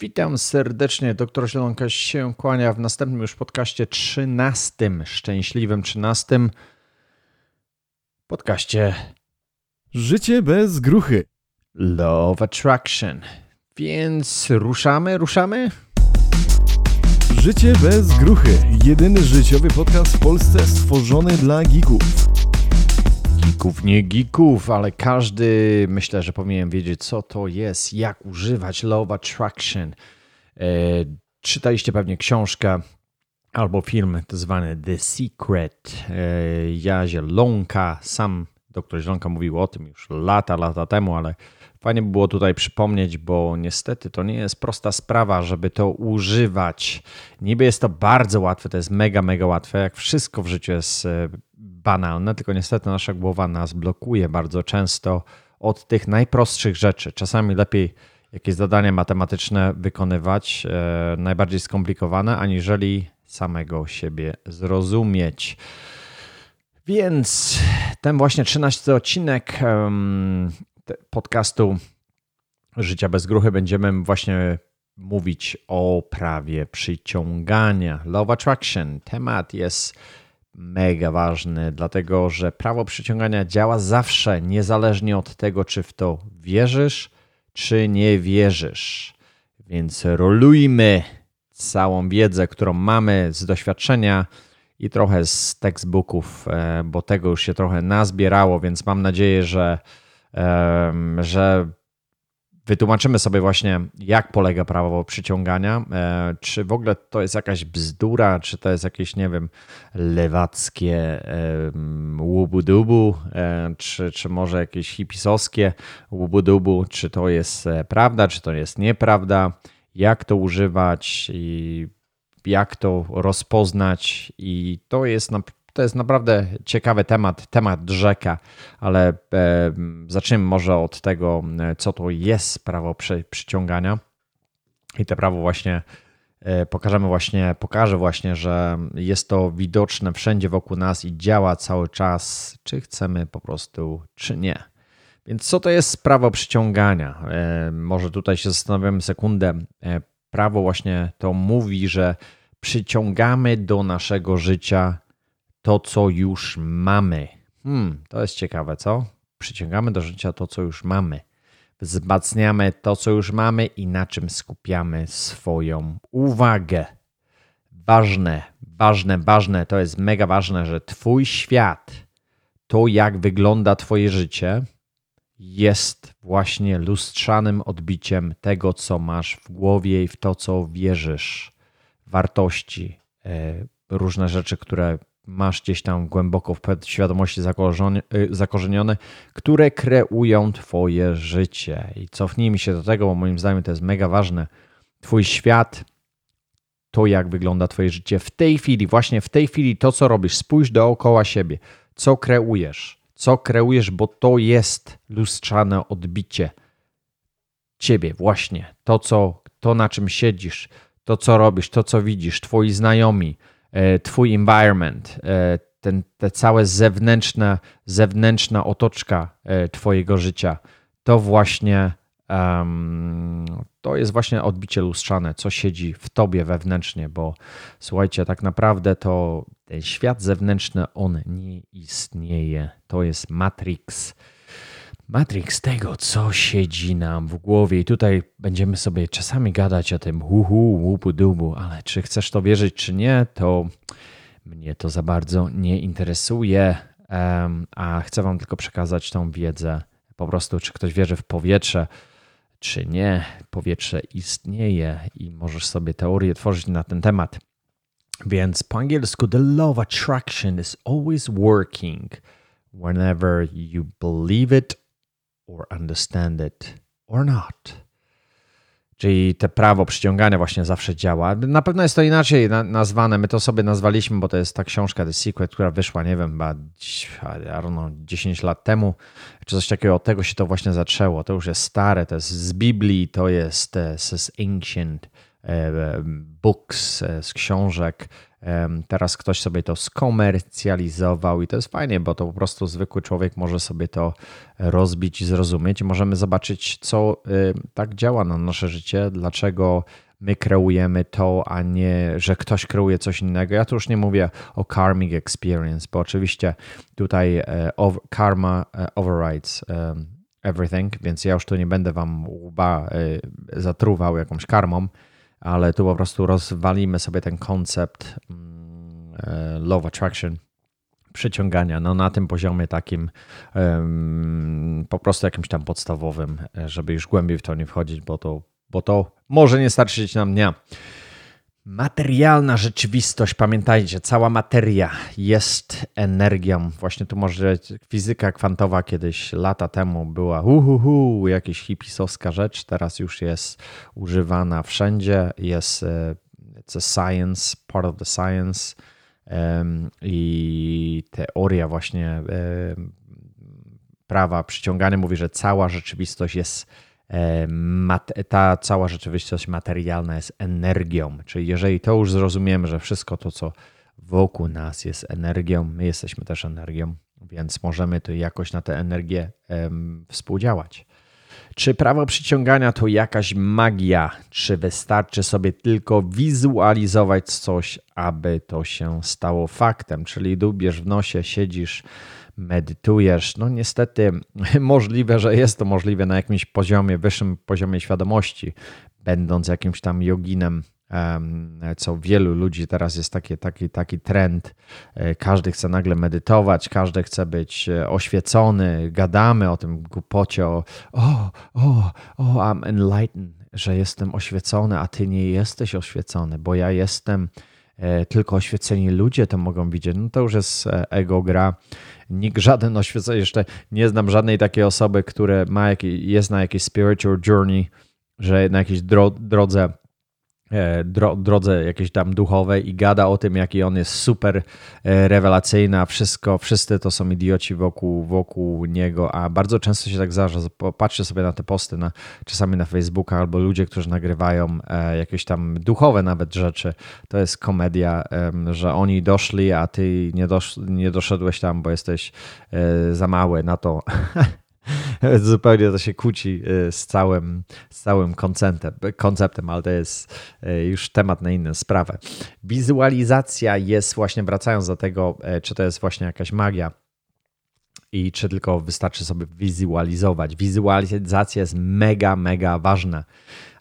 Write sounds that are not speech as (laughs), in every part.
Witam serdecznie. Doktor Zielonka się kłania w następnym już podcaście 13, szczęśliwym 13 podcaście Życie bez gruchy. Love Attraction. Więc ruszamy, ruszamy? Życie bez gruchy. Jedyny życiowy podcast w Polsce stworzony dla geeków. Geeków, nie geeków, ale każdy myślę, że powinien wiedzieć, co to jest, jak używać Love Attraction. E, czytaliście pewnie książkę albo film zwany The Secret. E, ja Zielonka, sam doktor Zielonka mówił o tym już lata, lata temu, ale fajnie by było tutaj przypomnieć, bo niestety to nie jest prosta sprawa, żeby to używać. Niby jest to bardzo łatwe, to jest mega, mega łatwe, jak wszystko w życiu jest e, banalne, tylko niestety nasza głowa nas blokuje bardzo często od tych najprostszych rzeczy. Czasami lepiej jakieś zadania matematyczne wykonywać, e, najbardziej skomplikowane, aniżeli samego siebie zrozumieć. Więc ten właśnie 13 odcinek um, podcastu Życia bez gruchy będziemy właśnie mówić o prawie przyciągania. Love Attraction. Temat jest mega ważny, dlatego że prawo przyciągania działa zawsze, niezależnie od tego, czy w to wierzysz, czy nie wierzysz. Więc rolujmy całą wiedzę, którą mamy z doświadczenia i trochę z textbooków, e, bo tego już się trochę nazbierało, więc mam nadzieję, że, że wytłumaczymy sobie właśnie, jak polega prawo przyciągania. E, czy w ogóle to jest jakaś bzdura, czy to jest jakieś, nie wiem, lewackie łubu-dubu, e, czy, czy może jakieś hipisowskie łubu-dubu, czy to jest prawda, czy to jest nieprawda, jak to używać i jak to rozpoznać? I to jest, to jest naprawdę ciekawy temat, temat rzeka, ale e, zacznijmy może od tego, co to jest prawo przy, przyciągania i to prawo właśnie e, pokażemy właśnie, pokażę właśnie, że jest to widoczne wszędzie wokół nas i działa cały czas, czy chcemy po prostu, czy nie. Więc co to jest prawo przyciągania? E, może tutaj się zastanawiamy sekundę. E, prawo właśnie to mówi, że przyciągamy do naszego życia to, co już mamy. Hmm, to jest ciekawe, co? Przyciągamy do życia to, co już mamy. Wzmacniamy to, co już mamy i na czym skupiamy swoją uwagę. Ważne, ważne, ważne, to jest mega ważne, że Twój świat, to jak wygląda Twoje życie, jest właśnie lustrzanym odbiciem tego, co masz w głowie i w to, co wierzysz wartości, e, różne rzeczy, które masz gdzieś tam głęboko w świadomości e, zakorzenione, które kreują Twoje życie. I cofnijmy się do tego, bo moim zdaniem to jest mega ważne. Twój świat, to jak wygląda Twoje życie w tej chwili, właśnie w tej chwili, to co robisz, spójrz dookoła siebie, co kreujesz, co kreujesz, bo to jest lustrzane odbicie Ciebie, właśnie to, co, to na czym siedzisz, to, co robisz, to, co widzisz, twoi znajomi, twój environment, e, ten, te całe zewnętrzna, zewnętrzna otoczka e, twojego życia, to właśnie um, to jest właśnie odbicie lustrzane, co siedzi w tobie wewnętrznie, bo słuchajcie, tak naprawdę to ten świat zewnętrzny, on nie istnieje. To jest Matrix Matrix tego, co siedzi nam w głowie. I tutaj będziemy sobie czasami gadać o tym huhu, łupu dubu, ale czy chcesz to wierzyć, czy nie, to mnie to za bardzo nie interesuje. A chcę Wam tylko przekazać tą wiedzę. Po prostu, czy ktoś wierzy w powietrze, czy nie. Powietrze istnieje i możesz sobie teorię tworzyć na ten temat. Więc po angielsku, the law of attraction is always working whenever you believe it or understand it or not. Czyli te prawo przyciągania właśnie zawsze działa. Na pewno jest to inaczej nazwane. My to sobie nazwaliśmy, bo to jest ta książka The Secret, która wyszła, nie wiem, chyba know, 10 lat temu, czy coś takiego. Od tego się to właśnie zaczęło. To już jest stare, to jest z Biblii, to jest, to jest ancient books, z książek. Teraz ktoś sobie to skomercjalizował i to jest fajnie, bo to po prostu zwykły człowiek może sobie to rozbić i zrozumieć. Możemy zobaczyć, co tak działa na nasze życie, dlaczego my kreujemy to, a nie, że ktoś kreuje coś innego. Ja tu już nie mówię o karmic experience, bo oczywiście tutaj e, karma e, overrides e, everything, więc ja już tu nie będę wam łba zatruwał jakąś karmą, ale tu po prostu rozwalimy sobie ten koncept mm, love attraction przyciągania, no na tym poziomie takim po prostu jakimś tam podstawowym, żeby już głębiej w to nie wchodzić, bo to bo to może nie starczyć nam dnia. Materialna rzeczywistość, pamiętajcie, cała materia jest energią. Właśnie tu może fizyka kwantowa kiedyś lata temu była uhuhu, jakaś hipisowska rzecz, teraz już jest używana wszędzie. Jest e, science, part of the science i teoria właśnie prawa przyciągania mówi, że cała rzeczywistość jest ta cała rzeczywistość materialna jest energią. Czyli jeżeli to już zrozumiemy, że wszystko to, co wokół nas jest energią, my jesteśmy też energią, więc możemy tu jakoś na tę energię współdziałać. Czy prawo przyciągania to jakaś magia? Czy wystarczy sobie tylko wizualizować coś, aby to się stało faktem? Czyli dubiesz w nosie, siedzisz medytujesz. No niestety (laughs) możliwe, że jest to możliwe na jakimś poziomie, wyższym poziomie świadomości, będąc jakimś tam joginem, co wielu ludzi teraz jest taki, taki, taki trend. E, każdy chce nagle medytować, każdy chce być e, oświecony. Gadamy o tym głupocie, o, o, o, o I'm enlightened, że jestem oświecony, a ty nie jesteś oświecony, bo ja jestem tylko oświeceni ludzie to mogą widzieć. No to już jest ego gra nikt żaden oświecony, jeszcze nie znam żadnej takiej osoby, która ma jest na jakiejś spiritual journey, że na jakiejś dro, drodze E, dro, drodze jakiejś tam duchowej i gada o tym, jaki on jest super e, rewelacyjny, a wszystko, wszyscy to są idioci wokół, wokół niego, a bardzo często się tak zdarza, patrzę sobie na te posty, na, czasami na Facebooka albo ludzie, którzy nagrywają e, jakieś tam duchowe nawet rzeczy, to jest komedia, że oni doszli, a ty nie, dosz, nie doszedłeś tam, bo jesteś za mały na to (laughs) (laughs) Zupełnie to się kłóci y, z całym, z całym konceptem, konceptem, ale to jest y, już temat na inną sprawę. Wizualizacja jest właśnie, wracając do tego, y, czy to jest właśnie jakaś magia i czy tylko wystarczy sobie wizualizować. Wizualizacja jest mega, mega ważna.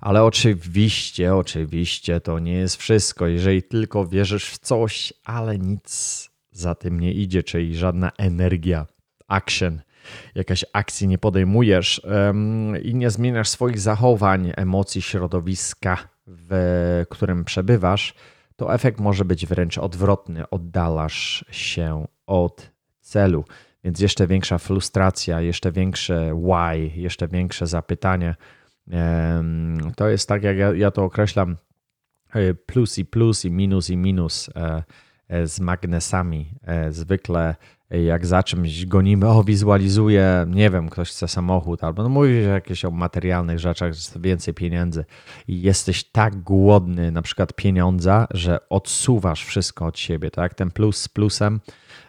Ale oczywiście, oczywiście to nie jest wszystko. Jeżeli tylko wierzysz w coś, ale nic za tym nie idzie, czyli żadna energia, action – jakaś akcji nie podejmujesz i nie zmieniasz swoich zachowań, emocji, środowiska, w którym przebywasz, to efekt może być wręcz odwrotny. Oddalasz się od celu. Więc jeszcze większa frustracja, jeszcze większe why, jeszcze większe zapytanie. To jest tak, jak ja, ja to określam, e, plus i plus i minus i minus e, e, z magnesami. Zwykle jak za czymś gonimy, o wizualizuję, nie wiem, ktoś chce samochód, albo no mówisz jakieś o materialnych rzeczach, że więcej pieniędzy i jesteś tak głodny na przykład pieniądza, że odsuwasz wszystko od siebie, tak? Ten plus z plusem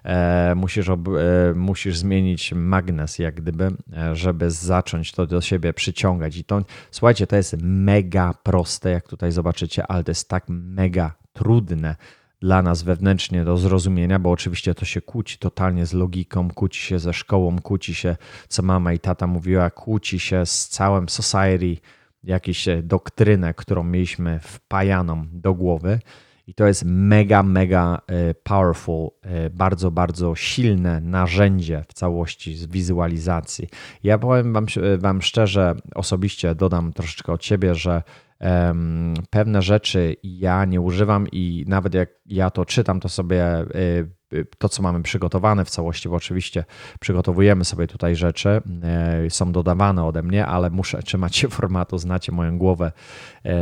e, musisz, ob, e, musisz zmienić magnes jak gdyby, e, żeby zacząć to do siebie przyciągać i to, słuchajcie, to jest mega proste, jak tutaj zobaczycie, ale to jest tak mega trudne, dla nas wewnętrznie do zrozumienia, bo oczywiście to się kłóci totalnie z logiką, kłóci się ze szkołą, kłóci się, co mama i tata mówiła, kłóci się z całym society, jakąś e, doktrynę, którą mieliśmy wpajaną do głowy. I to jest mega, mega e, powerful, e, bardzo, bardzo silne narzędzie w całości z wizualizacji. Ja powiem wam, wam szczerze, osobiście dodam troszeczkę od siebie, że pewne rzeczy ja nie używam i nawet jak ja to czytam, to sobie y, y, to, co mamy przygotowane w całości, bo oczywiście przygotowujemy sobie tutaj rzeczy, y, są dodawane ode mnie, ale muszę trzymać się (laughs) formatu, znacie moją głowę,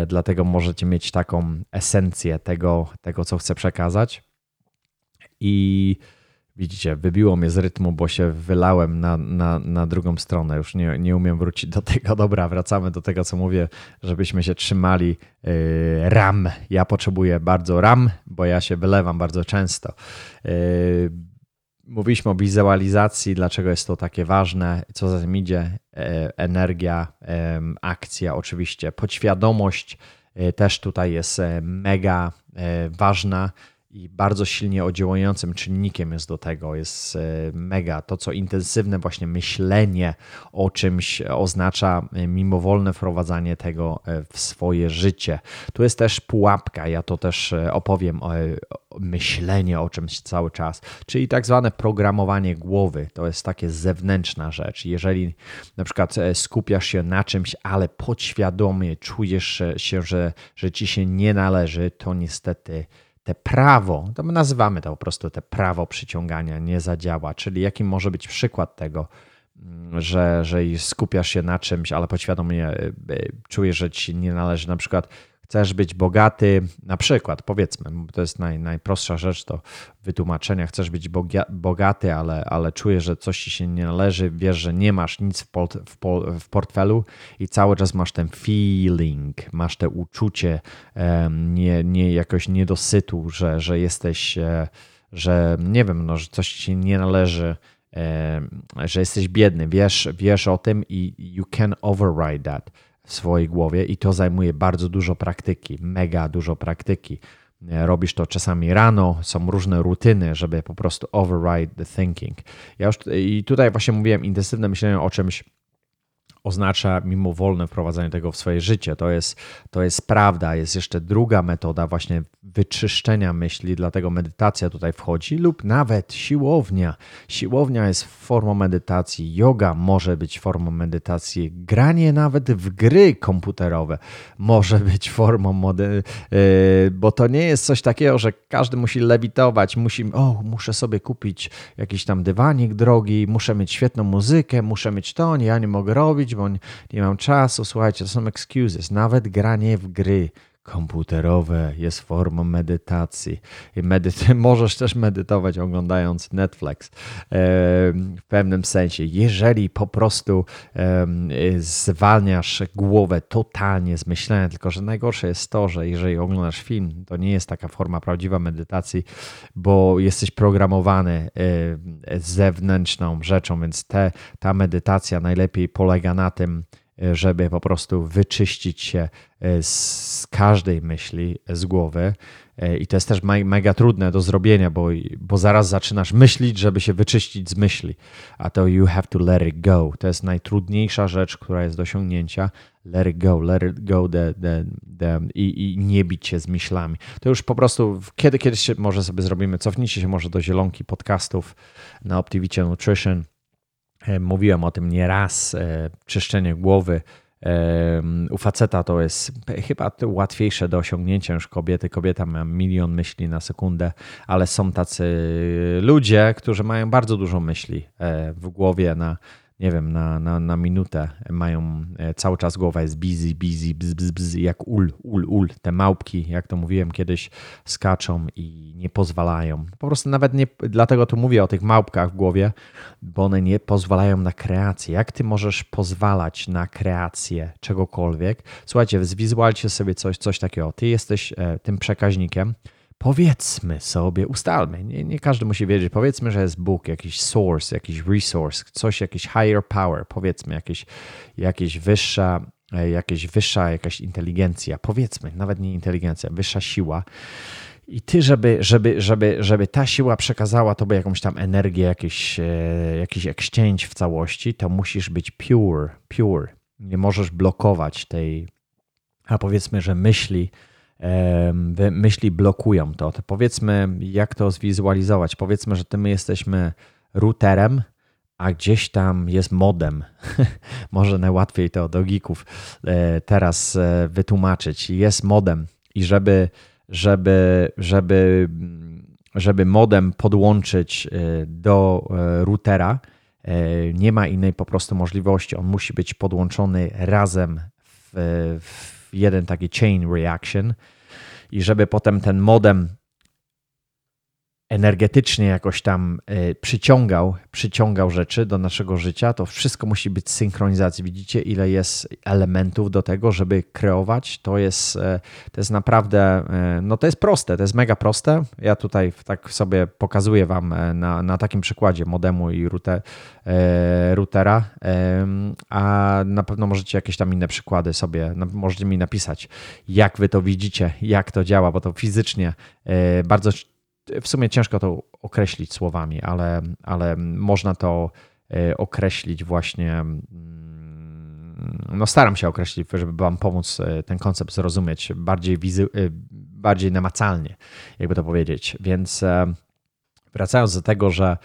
dlatego możecie mieć taką esencję tego, tego co chcę przekazać. I Widzicie, wybiło mnie z rytmu, bo się wylałem na, na, na drugą stronę. Już nie, nie umiem wrócić do tego. (laughs) Dobra, wracamy do tego, co mówię, żebyśmy się trzymali yy, RAM. Ja potrzebuję bardzo RAM, bo ja się wylewam bardzo często. Yy, mówiliśmy o wizualizacji, dlaczego jest to takie ważne, co za tym idzie. Yy, energia, akcja, oczywiście. Podświadomość też tutaj jest mega ważna i bardzo silnie oddziałującym czynnikiem jest do tego, jest e, mega. To, co intensywne właśnie myślenie o czymś oznacza e, mimowolne wprowadzanie tego e, w swoje życie. Tu jest też pułapka, ja to też opowiem, o, myślenie o czymś cały czas, czyli tak zwane programowanie głowy. To jest takie zewnętrzna rzecz. Jeżeli na przykład skupiasz się na czymś, ale podświadomie czujesz się, że, że ci się nie należy, to niestety te prawo, to my nazywamy to po prostu te prawo przyciągania nie zadziała, czyli jaki może być przykład tego, mm, że, że skupiasz się na czymś, ale podświadomie e, e, czujesz, że ci nie należy. Na przykład chcesz być bogaty, na przykład, powiedzmy, to jest naj, najprostsza rzecz to wytłumaczenia, chcesz być bogaty, ale, ale czujesz, że coś ci się nie należy, wiesz, że nie masz nic w, w, w portfelu i cały czas masz ten feeling, masz te uczucie nie, nie jakoś niedosytu, że, że jesteś, e, że nie wiem, no, że coś ci się nie należy, że jesteś biedny, wiesz, wiesz o tym i you can override that w swojej głowie i to zajmuje bardzo dużo praktyki, mega dużo praktyki. Robisz to czasami rano, są różne rutyny, żeby po prostu override the thinking. Ja już, I tutaj właśnie mówiłem intensywne myślenie o czymś, oznacza mimowolne wprowadzanie tego w swoje życie. To jest, to jest prawda. Jest jeszcze druga metoda właśnie wyczyszczenia myśli, dlatego medytacja tutaj wchodzi, lub nawet siłownia. Siłownia jest formą medytacji, yoga może być formą medytacji, granie nawet w gry komputerowe może być formą mody, yy, bo to nie jest coś takiego, że każdy musi lewitować, musi, o, muszę sobie kupić jakiś tam dywanik drogi, muszę mieć świetną muzykę, muszę mieć to, nie, ja nie mogę robić, bo nie mam czasu. Słuchajcie, to są excuses. Nawet granie w gry komputerowe jest formą medytacji. I medyty (laughs) możesz też medytować oglądając Netflix w pewnym sensie. Jeżeli po prostu zwalniasz głowę totalnie z myślenia, tylko że najgorsze jest to, że jeżeli oglądasz film, to nie jest taka forma prawdziwa medytacji, bo jesteś programowany zewnętrzną rzeczą, więc te, ta medytacja najlepiej polega na tym, E, żeby po prostu wyczyścić się e, z każdej myśli z głowy. E, I to jest też mega trudne do zrobienia, bo, bo zaraz zaczynasz myśleć, żeby się wyczyścić z myśli. A to you have to let it go. To jest najtrudniejsza rzecz, która jest do osiągnięcia. Let it go, let it go the, the, the, i, i nie bić się z myślami. To już po prostu kiedy kiedyś może sobie zrobimy, cofnijcie się może do zielonki podcastów na Optivicie Nutrition E, mówiłem o tym nieraz, e, czyszczenie głowy. E, u faceta to jest chyba łatwiejsze do osiągnięcia niż kobiety. Kobieta ma milion myśli na sekundę, ale są tacy ludzie, którzy mają bardzo dużo myśli w głowie na, nie wiem, na, na, na minutę mają e, cały czas głowa jest busy, busy, bzz, bzz, bzz, jak ul, ul, ul. Te małpki, jak to mówiłem kiedyś, skaczą i nie pozwalają. Po prostu nawet nie, dlatego tu mówię o tych małpkach w głowie, bo one nie pozwalają na kreację. Jak ty możesz pozwalać na kreację czegokolwiek? Słuchajcie, zwizualcie sobie coś, coś takiego. Ty jesteś e, tym przekaźnikiem, powiedzmy sobie, ustalmy, nie, nie, każdy musi wiedzieć, powiedzmy, że jest Bóg, jakiś source, jakiś resource, coś, jakiś higher power, powiedzmy, jakieś, jakieś wyższa, e, jakieś wyższa jakaś inteligencja, powiedzmy, nawet nie inteligencja, wyższa siła. I ty, żeby, żeby, żeby, żeby ta siła przekazała tobie jakąś tam energię, jakiś, e, jakiś exchange w całości, to musisz być pure, pure. Nie możesz blokować tej, a powiedzmy, że myśli, myśli blokują to. to. Powiedzmy, jak to zwizualizować. Powiedzmy, że ty my jesteśmy routerem, a gdzieś tam jest modem. (laughs) Może najłatwiej to do geeków e, teraz e, wytłumaczyć. Jest modem i żeby, żeby, żeby, żeby modem podłączyć e, do routera, nie ma innej po prostu możliwości. On musi być podłączony razem w, w jeden taki chain reaction. I żeby potem ten modem energetycznie jakoś tam y, przyciągał, przyciągał rzeczy do naszego życia, to wszystko musi być synchronizacji. Widzicie, ile jest elementów do tego, żeby kreować. To jest, y, to jest naprawdę, y, no to jest proste, to jest mega proste. Ja tutaj tak sobie pokazuję Wam na, na takim przykładzie modemu i router, routera, a na pewno możecie jakieś tam inne przykłady sobie, możecie mi napisać, jak Wy to widzicie, jak to działa, bo to fizycznie bardzo w sumie ciężko to określić słowami, ale, ale można to e, określić właśnie. Mm, no, staram się określić, żeby Wam pomóc e, ten koncept zrozumieć bardziej, wizy, e, bardziej namacalnie, jakby to powiedzieć. Więc wracając do tego, że,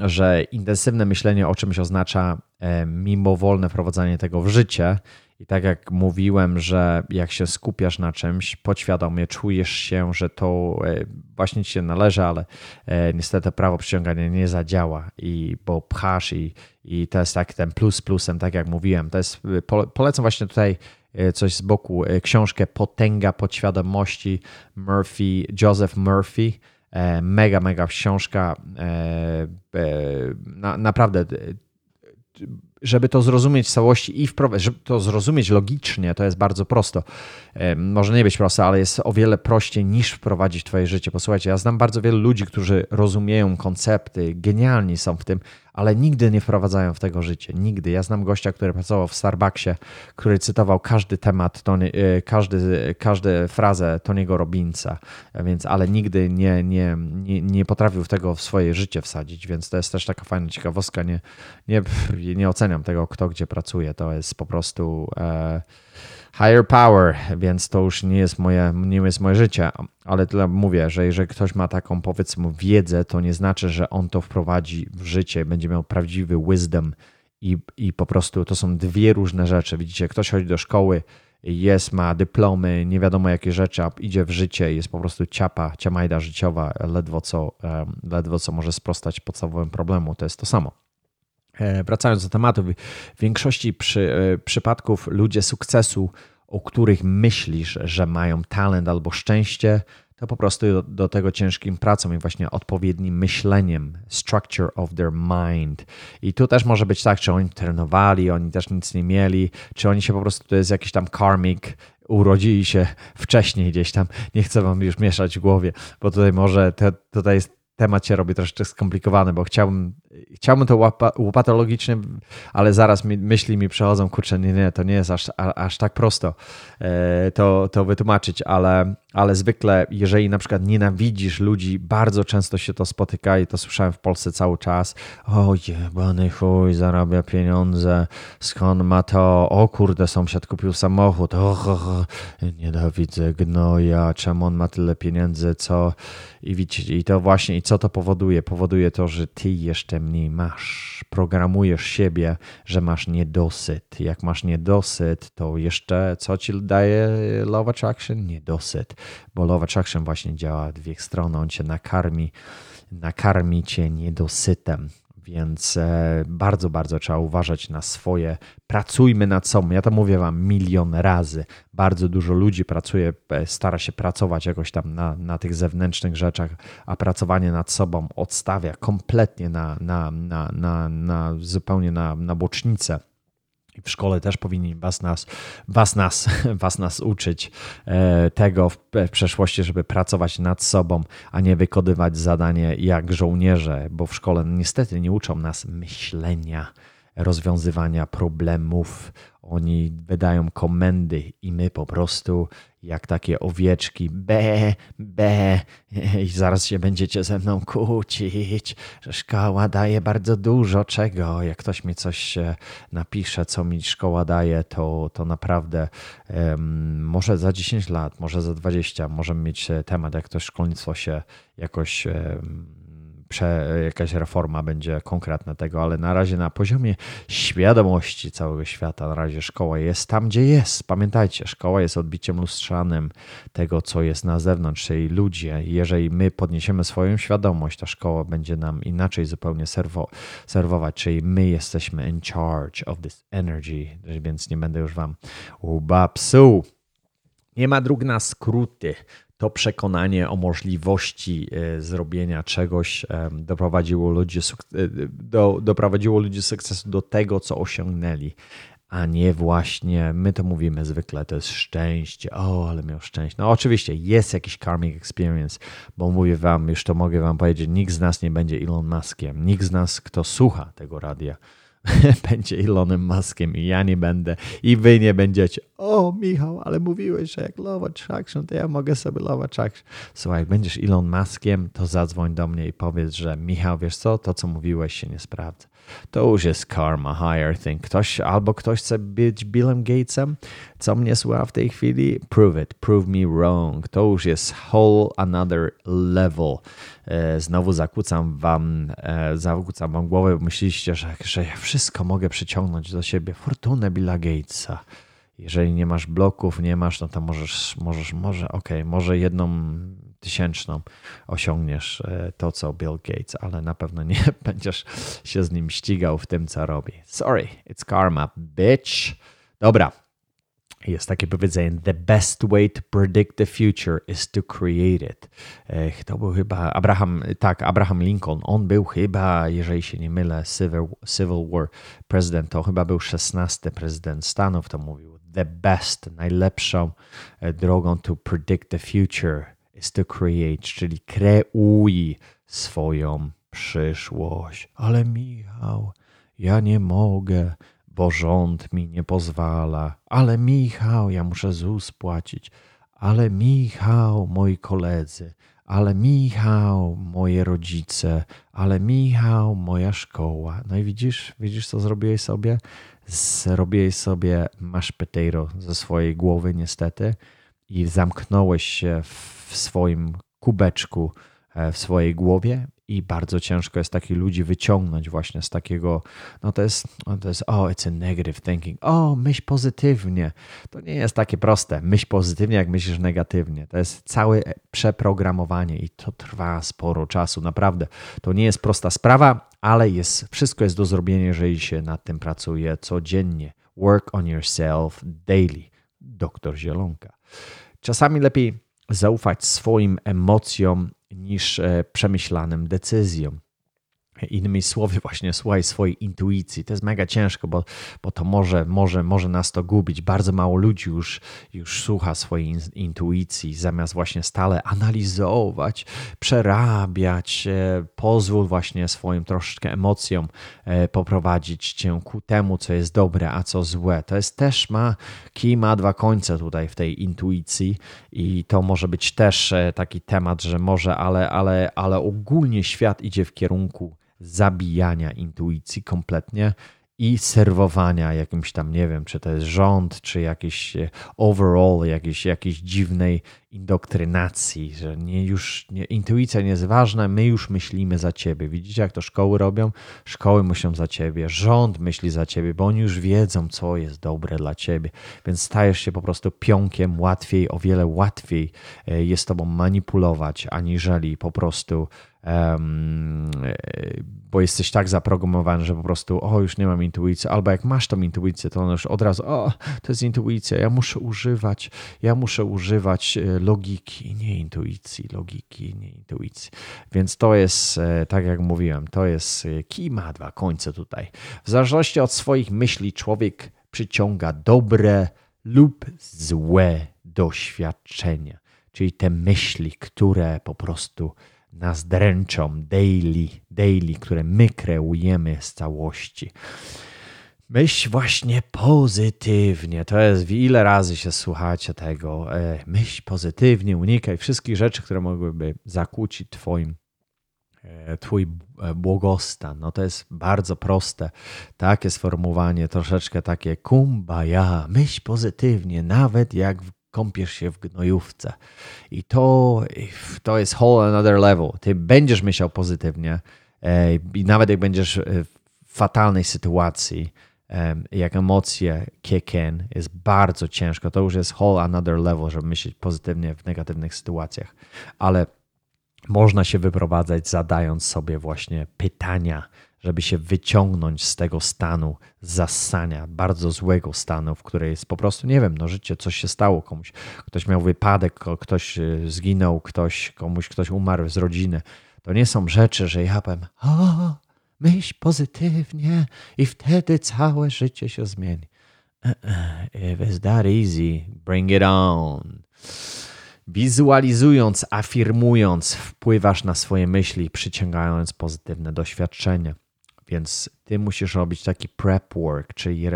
że intensywne myślenie o czymś oznacza mimowolne wprowadzanie tego w życie i tak jak mówiłem, że jak się skupiasz na czymś, podświadomie czujesz się, że to e, właśnie ci się należy, ale e, niestety prawo przyciągania nie zadziała, i bo pchasz i, i to jest tak ten plus plusem, tak jak mówiłem. To jest, polecam właśnie tutaj e, coś z boku, książkę Potęga podświadomości Murphy, Joseph Murphy. Mega, mega książka. Na, naprawdę żeby to zrozumieć w całości i wprowadzić, żeby to zrozumieć logicznie, to jest bardzo prosto. Może nie być proste, ale jest o wiele prościej niż wprowadzić w Twoje życie. Posłuchajcie, ja znam bardzo wielu ludzi, którzy rozumieją koncepty, genialni są w tym, ale nigdy nie wprowadzają w tego życie. Nigdy. Ja znam gościa, który pracował w Starbucksie, który cytował każdy temat, Tony, e, każdy, każdą frazę Tony'ego Robinsa, więc, ale nigdy nie, nie, nie, nie potrafił tego w swoje życie wsadzić, więc to jest też taka fajna ciekawostka. Nie, nie, nie oceniam tego, kto gdzie pracuje. To jest po prostu. E, higher power, więc to już nie jest moje, nie jest moje życie, ale tyle mówię, że jeżeli ktoś ma taką powiedzmy wiedzę, to nie znaczy, że on to wprowadzi w życie, będzie miał prawdziwy wisdom i, i po prostu to są dwie różne rzeczy. Widzicie, ktoś chodzi do szkoły, jest, ma dyplomy, nie wiadomo jakie rzeczy, a idzie w życie, jest po prostu ciapa, ciamajda życiowa, ledwo co, ledwo co może sprostać podstawowym problemu, to jest to samo. E, wracając do tematu, w większości przy, e, przypadków ludzie sukcesu, o których myślisz, że mają talent albo szczęście, to po prostu do, do, tego ciężkim pracą i właśnie odpowiednim myśleniem, structure of their mind. I tu też może być tak, czy oni trenowali, oni też nic nie mieli, czy oni się po prostu, to jest jakiś tam karmic, urodzili się wcześniej gdzieś tam. Nie chcę wam już mieszać w głowie, bo tutaj może tutaj jest temat się robi troszeczkę skomplikowany, bo chciałbym, chciałbym to łopatologicznie, ale zaraz mi, myśli mi przechodzą, kurczę, nie, nie, to nie jest aż, aż tak prosto e, to, to wytłumaczyć, ale, ale zwykle, jeżeli na przykład nienawidzisz ludzi, bardzo często się to spotyka i to słyszałem w Polsce cały czas, o jebany chuj, zarabia pieniądze, skąd ma to, o kurde, sąsiad kupił samochód, o, o, o nienawidzę gnoja, czemu on ma tyle pieniędzy, co? I widzicie, i to właśnie, i co to powoduje? Powoduje to, że ty jeszcze mniej masz. Programujesz siebie, że masz niedosyt. Jak masz niedosyt, to jeszcze co ci daje Love Attraction? Niedosyt, bo Love właśnie działa dwie strony. On cię nakarmi, nakarmi cię niedosytem. Więc e, bardzo, bardzo trzeba uważać na swoje. Pracujmy nad sobą. Ja to mówię Wam milion razy. Bardzo dużo ludzi pracuje, e, stara się pracować jakoś tam na, na tych zewnętrznych rzeczach, a pracowanie nad sobą odstawia kompletnie na, na, na, na, na zupełnie na, na bocznicę w szkole też powinni was nas, was nas, (laughs) was nas uczyć e, tego w przeszłości, żeby pracować nad sobą, a nie wykonywać zadanie jak żołnierze, bo w szkole niestety nie uczą nas myślenia, rozwiązywania problemów. Oni wydają komendy i my po prostu jak takie owieczki, be, be, i zaraz się będziecie ze mną kłócić, że szkoła daje bardzo dużo czego. Jak ktoś mi coś napisze, co mi szkoła daje, to, to naprawdę um, może za 10 lat, może za 20 możemy mieć temat, jak to szkolnictwo się jakoś um, prze, jakaś reforma będzie konkretna tego, ale na razie na poziomie świadomości całego świata, na razie szkoła jest tam, gdzie jest. Pamiętajcie, szkoła jest odbiciem lustrzanym tego, co jest na zewnątrz, czyli ludzie. Jeżeli my podniesiemy swoją świadomość, ta szkoła będzie nam inaczej zupełnie serwo, serwować, czyli my jesteśmy in charge of this energy, więc nie będę już wam ubapsuł. Nie ma dróg na skróty to przekonanie o możliwości e, zrobienia czegoś e, doprowadziło ludzi, e, do, doprowadziło ludzi sukcesu do tego, co osiągnęli, a nie właśnie, my to mówimy zwykle, to jest szczęście, o, ale miał szczęście. No oczywiście jest jakiś karmic experience, bo mówię wam, już to mogę wam powiedzieć, nikt z nas nie będzie Elon Muskiem, nikt z nas, kto słucha tego radia, (laughs) będzie Elonem Muskiem i ja nie będę i wy nie będziecie. O, Michał, ale mówiłeś, że jak Love Attraction, to ja mogę sobie Love Attraction. Słuchaj, jak będziesz Elon Muskiem, to zadzwoń do mnie i powiedz, że Michał, wiesz co, to co mówiłeś się nie sprawdza. To już jest karma, higher thing. Ktoś, albo ktoś chce być Billem Gatesem, co mnie słucha w tej chwili, prove it, prove me wrong. To już jest whole another level. E, znowu zakłócam wam, e, zakłócam wam głowę, bo myślicie, że, że ja wszystko mogę przyciągnąć do siebie. Fortunę Billa Gatesa. Jeżeli nie masz bloków, nie masz, no to możesz, możesz, może, okej, może jedną tysięczną osiągniesz e, to, co Bill Gates, ale na pewno nie (laughs) będziesz się z nim ścigał w tym, co robi. Sorry, it's karma, bitch. Dobra. Jest takie powiedzenie: The best way to predict the future is to create it. To był chyba Abraham, tak, Abraham Lincoln. On był chyba, jeżeli się nie mylę, Civil, Civil War prezydent. To chyba był 16 prezydent Stanów. To mówił: The best, najlepszą e, drogą to predict the future is to create, czyli kreuj swoją przyszłość. Ale Michał, ja nie mogę, bo rząd mi nie pozwala. Ale Michał, ja muszę ZUS płacić. Ale Michał, moi koledzy. Ale Michał, moje rodzice. Ale Michał, moja szkoła. No i widzisz, widzisz co zrobiłeś sobie? Zrobiłeś sobie mash potato ze swojej głowy niestety i zamknąłeś się w swoim kubeczku, e, w swojej głowie i bardzo ciężko jest takich ludzi wyciągnąć właśnie z takiego, no to jest, no to jest, oh, it's a negative thinking, o, myśl pozytywnie. To nie jest takie proste, myśl pozytywnie, jak myślisz negatywnie. To jest całe przeprogramowanie i to trwa sporo czasu, naprawdę. To nie jest prosta sprawa, ale jest, wszystko jest do zrobienia, jeżeli się nad tym pracuje codziennie. Work on yourself daily. Doktor Zielonka. Czasami lepiej zaufać swoim emocjom niż e, przemyślanym decyzjom. Innymi słowy, właśnie słuchaj swojej intuicji. To jest mega ciężko, bo, bo to może, może, może nas to gubić. Bardzo mało ludzi już, już słucha swojej intuicji, zamiast właśnie stale analizować, przerabiać. E, pozwól właśnie swoim troszeczkę emocjom e, poprowadzić cię ku temu, co jest dobre, a co złe. To jest też ma, kij ma dwa końce tutaj w tej intuicji i to może być też e, taki temat, że może, ale, ale, ale ogólnie świat idzie w kierunku zabijania intuicji kompletnie i serwowania jakimś tam, nie wiem, czy to jest rząd, czy jakiś e, overall, jakiejś, jakiejś dziwnej indoktrynacji, że nie już nie, intuicja nie jest ważna, my już myślimy za ciebie. Widzicie, jak to szkoły robią? Szkoły myślą za ciebie, rząd myśli za ciebie, bo oni już wiedzą, co jest dobre dla ciebie, więc stajesz się po prostu pionkiem łatwiej, o wiele łatwiej e, jest tobą manipulować, aniżeli po prostu um, bo jesteś tak zaprogramowany, że po prostu o, już nie mam intuicji, albo jak masz tą intuicję, to ona już od razu o, to jest intuicja, ja muszę używać, ja muszę używać e, logiki, nie intuicji, logiki, nie intuicji. Więc to jest, e, tak jak mówiłem, to jest kij ma dwa końce tutaj. W zależności od swoich myśli człowiek przyciąga dobre lub złe doświadczenia, czyli te myśli, które po prostu nas dręczą daily, daily, które my kreujemy z całości. Myśl właśnie pozytywnie. To jest, ile razy się słuchacie tego. E, myśl pozytywnie, unikaj wszystkich rzeczy, które mogłyby zakłócić twoim, e, twój e, błogostan. No to jest bardzo proste. Takie sformułowanie, troszeczkę takie kumbaya. Myśl pozytywnie, nawet jak kąpiesz się w gnojówce. I to, to jest whole another level. Ty będziesz myślał pozytywnie e, i nawet jak będziesz w fatalnej sytuacji, e, jak emocje kick in, jest bardzo ciężko. To już jest whole another level, żeby myśleć pozytywnie w negatywnych sytuacjach. Ale można się wyprowadzać zadając sobie właśnie pytania, żeby się wyciągnąć z tego stanu zasania, bardzo złego stanu, w której jest po prostu, nie wiem, no życie, coś się stało komuś. Ktoś miał wypadek, ktoś y, zginął, ktoś, komuś ktoś umarł z rodziny. To nie są rzeczy, że ja powiem, o, myśl pozytywnie i wtedy całe życie się zmieni. If it's that easy, bring it on. Wizualizując, afirmując, wpływasz na swoje myśli, przyciągając pozytywne doświadczenia. Więc ty musisz robić taki prep work, czyli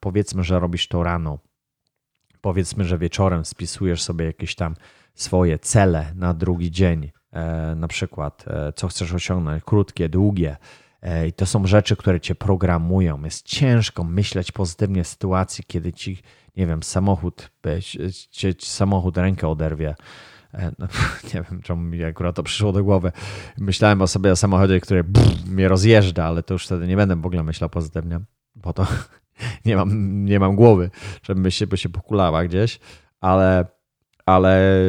powiedzmy, że robisz to rano. Powiedzmy, że wieczorem spisujesz sobie jakieś tam swoje cele na drugi dzień. E, na przykład, e, co chcesz osiągnąć, krótkie, długie. E, I to są rzeczy, które cię programują. Jest ciężko myśleć pozytywnie w sytuacji, kiedy ci, nie wiem, samochód, samochód rękę oderwie. E, no, (laughs) nie wiem, czemu mi akurat to przyszło do głowy. Myślałem o sobie o samochodzie, który brrr, mnie rozjeżdża, ale to już wtedy nie będę w ogóle myślał pozytywnie, bo to (laughs) nie mam, nie mam głowy, żeby się, by się pokulała gdzieś, ale, ale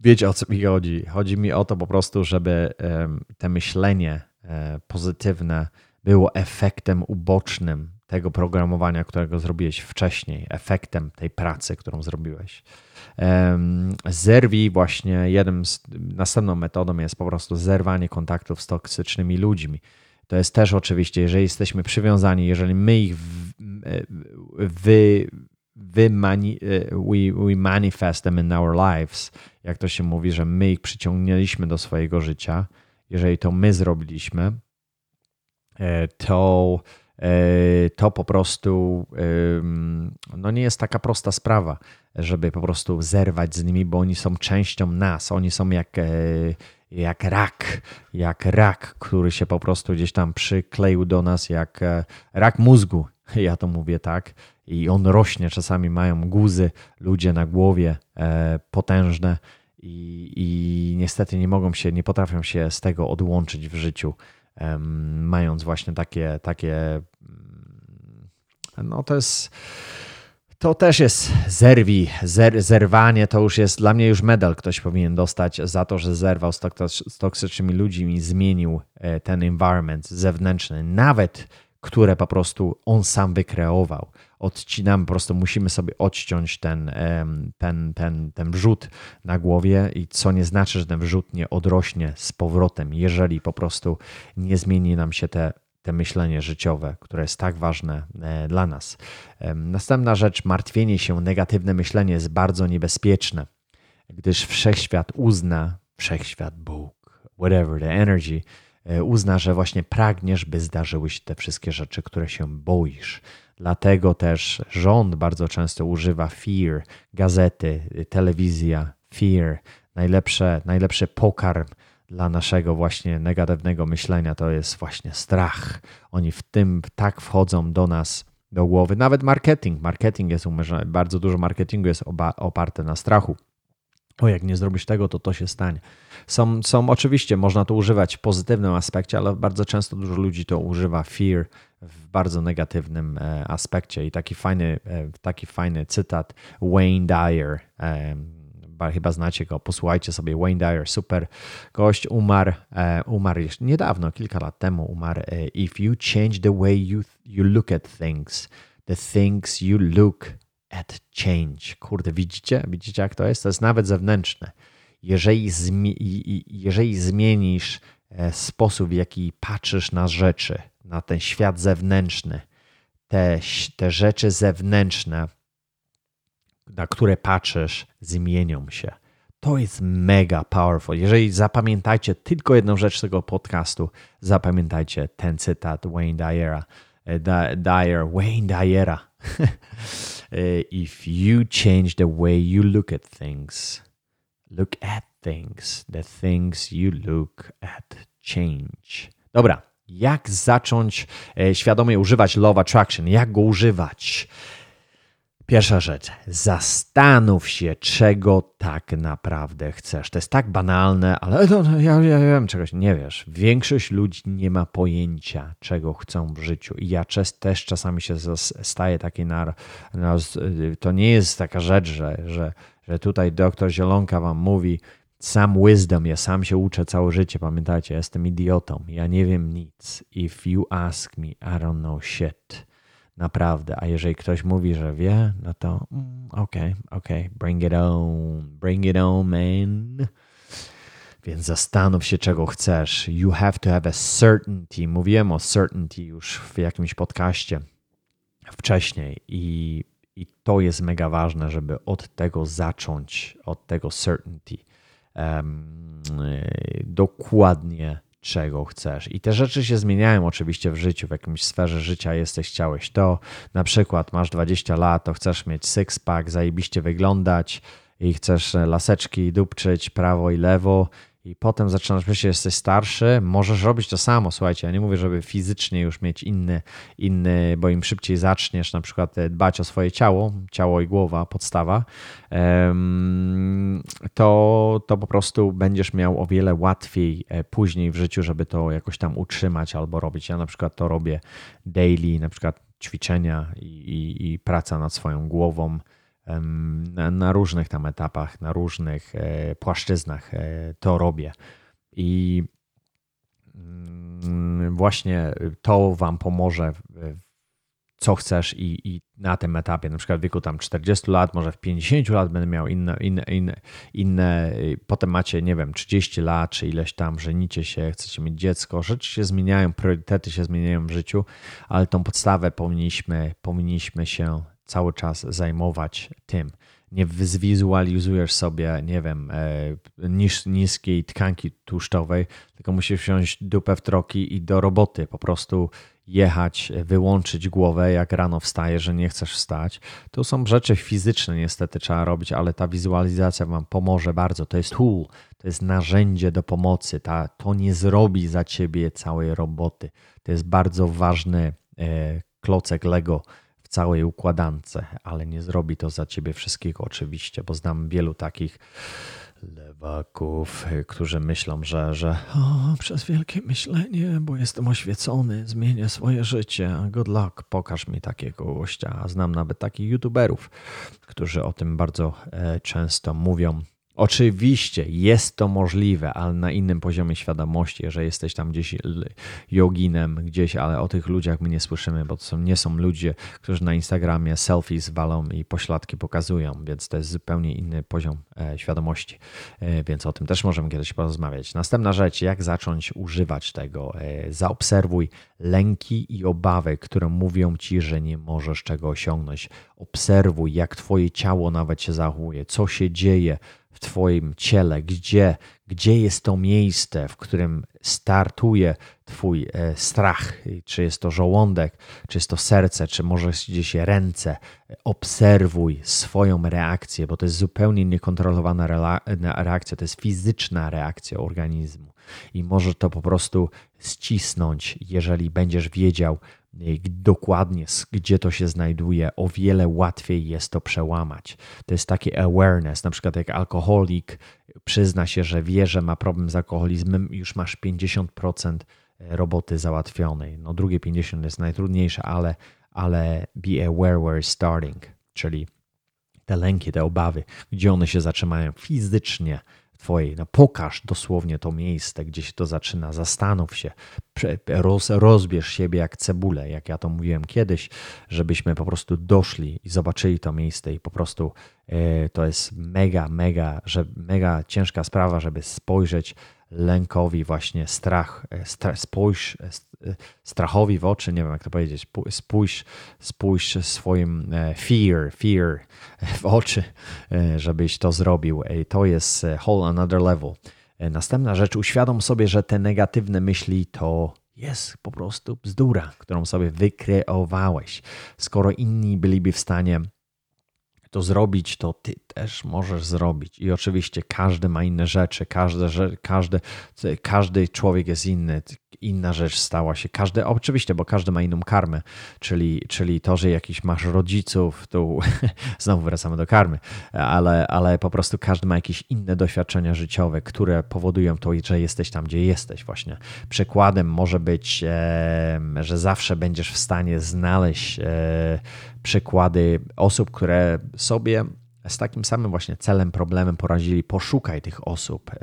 wiecie o co mi chodzi. Chodzi mi o to po prostu, żeby te myślenie e, pozytywne było efektem ubocznym tego programowania, którego zrobiłeś wcześniej, efektem tej pracy, którą zrobiłeś. Zerwij właśnie, jednym z, następną metodą jest po prostu zerwanie kontaktów z toksycznymi ludźmi. To jest też oczywiście, jeżeli jesteśmy przywiązani, jeżeli my ich wy, wy mani, we, we manifest them in our lives, jak to się mówi, że my ich przyciągnęliśmy do swojego życia, jeżeli to my zrobiliśmy, e, to E, to po prostu no nie jest taka prosta sprawa, żeby po prostu zerwać z nimi, bo oni są częścią nas. Oni są jak, e, jak rak, jak rak, który się po prostu gdzieś tam przykleił do nas, jak e, rak mózgu. (laughs) Ja to mówię tak. I on rośnie, czasami mają guzy ludzie na głowie potężne i, i niestety nie mogą się, nie potrafią się z tego odłączyć w życiu mając właśnie takie, takie mm, no to jest to też jest zerwi, zer, zerwanie to już jest, dla mnie już medal ktoś powinien dostać za to, że zerwał z, toksycznymi ludźmi zmienił e, ten environment zewnętrzny, nawet które po prostu on sam wykreował odcinamy, po prostu musimy sobie odciąć ten, ten, ten, ten wrzut na głowie i co nie znaczy, że ten wrzut nie odrośnie z powrotem, jeżeli po prostu nie zmieni nam się te te myślenie życiowe, które jest tak ważne e, dla nas. Następna rzecz, martwienie się, negatywne myślenie jest bardzo niebezpieczne, gdyż wszechświat uzna, wszechświat, Bóg, whatever, the energy, uzna, że właśnie pragniesz, by zdarzyły się te wszystkie rzeczy, które się boisz. Dlatego też rząd bardzo często używa fear, gazety, telewizja, fear. Najlepsze, najlepszy pokarm dla naszego właśnie negatywnego myślenia to jest właśnie strach. Oni w tym tak wchodzą do nas do głowy. Nawet marketing. Marketing jest bardzo dużo marketingu jest oparte na strachu. O, jak nie zrobisz tego, to to się stanie. Są, są oczywiście, można to używać w pozytywnym aspekcie, ale bardzo często dużo ludzi to używa fear w bardzo negatywnym e, aspekcie. I taki fajny, e, taki fajny cytat Wayne Dyer, chyba znacie go, posłuchajcie sobie, Wayne Dyer, super gość, umarł, e, umarł jeszcze niedawno, kilka lat temu umarł. If you change the way you, you look at things, the things you look at change. Kurde, widzicie? Widzicie jak to jest? To jest nawet zewnętrzne. Jeżeli, zmi jeżeli zmienisz sposób, w jaki patrzysz na rzeczy, na ten świat zewnętrzny, te, te rzeczy zewnętrzne, na które patrzysz, zmienią się. To jest mega powerful. Jeżeli zapamiętajcie tylko jedną rzecz tego podcastu, zapamiętajcie ten cytat Wayne Dyera. E, Dyer, Wayne Dyera. (laughs) E, if you change the way you look at things, look at things, the things you look at change. Dobra, jak zacząć e, świadomie używać Love Attraction? Jak go używać? Pierwsza rzecz, zastanów się, czego tak naprawdę chcesz. To jest tak banalne, ale no, no, ja, ja, wiem czegoś, nie wiesz. Większość ludzi nie ma pojęcia, czego chcą w życiu. I ja też czasami się staję taki na, na. To nie jest taka rzecz, że, że, że tutaj doktor Zielonka wam mówi, Sam wisdom, ja sam się uczę całe życie, pamiętajcie, jestem idiotą, ja nie wiem nic. If you ask me, I don't know shit. Naprawdę. A jeżeli ktoś mówi, że wie, no to mm, okej, okay, okej, okay, bring it on, bring it on, man. Więc zastanów się, czego chcesz. You have to have a certainty. Mówiłem o certainty już w jakimś podcaście wcześniej i, i to jest mega ważne, żeby od tego zacząć, od tego certainty. Um, dokładnie czego chcesz. I te rzeczy się zmieniają oczywiście w życiu, w jakimś sferze życia jesteś, chciałeś to. Na przykład masz 20 lat, to chcesz mieć six-pack, zajebiście wyglądać i chcesz laseczki dupczyć prawo i lewo i potem zaczynasz że jesteś starszy, możesz robić to samo. Słuchajcie, ja nie mówię, żeby fizycznie już mieć inny, inny, bo im szybciej zaczniesz na przykład e, dbać o swoje ciało, ciało i głowa, podstawa, to, to po prostu będziesz miał o wiele łatwiej e, później w życiu, żeby to jakoś tam utrzymać albo robić. Ja na przykład to robię daily, na przykład ćwiczenia i, i, i praca nad swoją głową na, na różnych tam etapach, na różnych e, płaszczyznach e, to robię. I mm, właśnie to Wam pomoże, co chcesz, i, i na tym etapie, na przykład w wieku tam 40 lat, może w 50 lat będę miał inne, inne, inne, inne, potem macie, nie wiem, 30 lat, czy ileś tam, żenicie się, chcecie mieć dziecko, rzeczy się zmieniają, priorytety się zmieniają w życiu, ale tą podstawę powinniśmy, powinniśmy się cały czas zajmować tym. Nie zwizualizujesz sobie, nie wiem, e, nis, niskiej tkanki tłuszczowej, tylko musisz wziąć dupę w troki i do roboty. Po prostu jechać, wyłączyć głowę, jak rano wstajesz, że nie chcesz wstać. To są rzeczy fizyczne, niestety trzeba robić, ale ta wizualizacja Wam pomoże bardzo. To jest tool, to jest narzędzie do pomocy. Ta, to nie zrobi za Ciebie całej roboty. To jest bardzo ważny e, klocek Lego w całej układance, ale nie zrobi to za ciebie wszystkiego oczywiście, bo znam wielu takich lewaków, którzy myślą, że, że o, przez wielkie myślenie, bo jestem oświecony, zmienię swoje życie. Good luck, pokaż mi takiego gościa. Znam nawet takich youtuberów, którzy o tym bardzo e, często mówią. Oczywiście jest to możliwe, ale na innym poziomie świadomości, jeżeli jesteś tam gdzieś joginem, gdzieś, ale o tych ludziach my nie słyszymy, bo to są, nie są ludzie, którzy na Instagramie selfies walą i pośladki pokazują, więc to jest zupełnie inny poziom e, świadomości, e, więc o tym też możemy kiedyś porozmawiać. Następna rzecz, jak zacząć używać tego? E, zaobserwuj lęki i obawy, które mówią ci, że nie możesz czego osiągnąć. Obserwuj, jak twoje ciało nawet się zachowuje, co się dzieje w Twoim ciele, gdzie, gdzie jest to miejsce, w którym startuje Twój e, strach, czy jest to żołądek, czy jest to serce, czy może gdzieś ręce. Obserwuj swoją reakcję, bo to jest zupełnie niekontrolowana reakcja, to jest fizyczna reakcja organizmu i może to po prostu ścisnąć, jeżeli będziesz wiedział, dokładnie gdzie to się znajduje, o wiele łatwiej jest to przełamać. To jest taki awareness, na przykład jak alkoholik przyzna się, że wie, że ma problem z alkoholizmem, już masz 50% roboty załatwionej. No drugie 50 jest najtrudniejsze, ale, ale be aware where starting, czyli te lęki, te obawy, gdzie one się zatrzymają fizycznie, Twojej. No pokaż dosłownie to miejsce, gdzie się to zaczyna. Zastanów się, roz, rozbierz siebie jak cebulę, jak ja to mówiłem kiedyś, żebyśmy po prostu doszli i zobaczyli to miejsce i po prostu e, to jest mega, mega, że mega ciężka sprawa, żeby spojrzeć lękowi, właśnie strach, e, strach spójrz, e, e, strachowi w oczy, nie wiem jak to powiedzieć, spójrz, spójrz swoim fear, fear w oczy, żebyś to zrobił. To jest whole another level. Następna rzecz, uświadom sobie, że te negatywne myśli to jest po prostu bzdura, którą sobie wykreowałeś. Skoro inni byliby w stanie to zrobić, to ty też możesz zrobić. I oczywiście każdy ma inne rzeczy, każdy, każdy, każdy człowiek jest inny inna rzecz stała się. Każdy, oczywiście, bo każdy ma inną karmę, czyli, czyli to, że jakiś masz rodziców, tu (laughs) znowu wracamy do karmy, ale, ale po prostu każdy ma jakieś inne doświadczenia życiowe, które powodują to, że jesteś tam, gdzie jesteś właśnie. Przykładem może być, że zawsze będziesz w stanie znaleźć e, przykłady osób, które sobie z takim samym właśnie celem, problemem porazili. Poszukaj tych osób, e,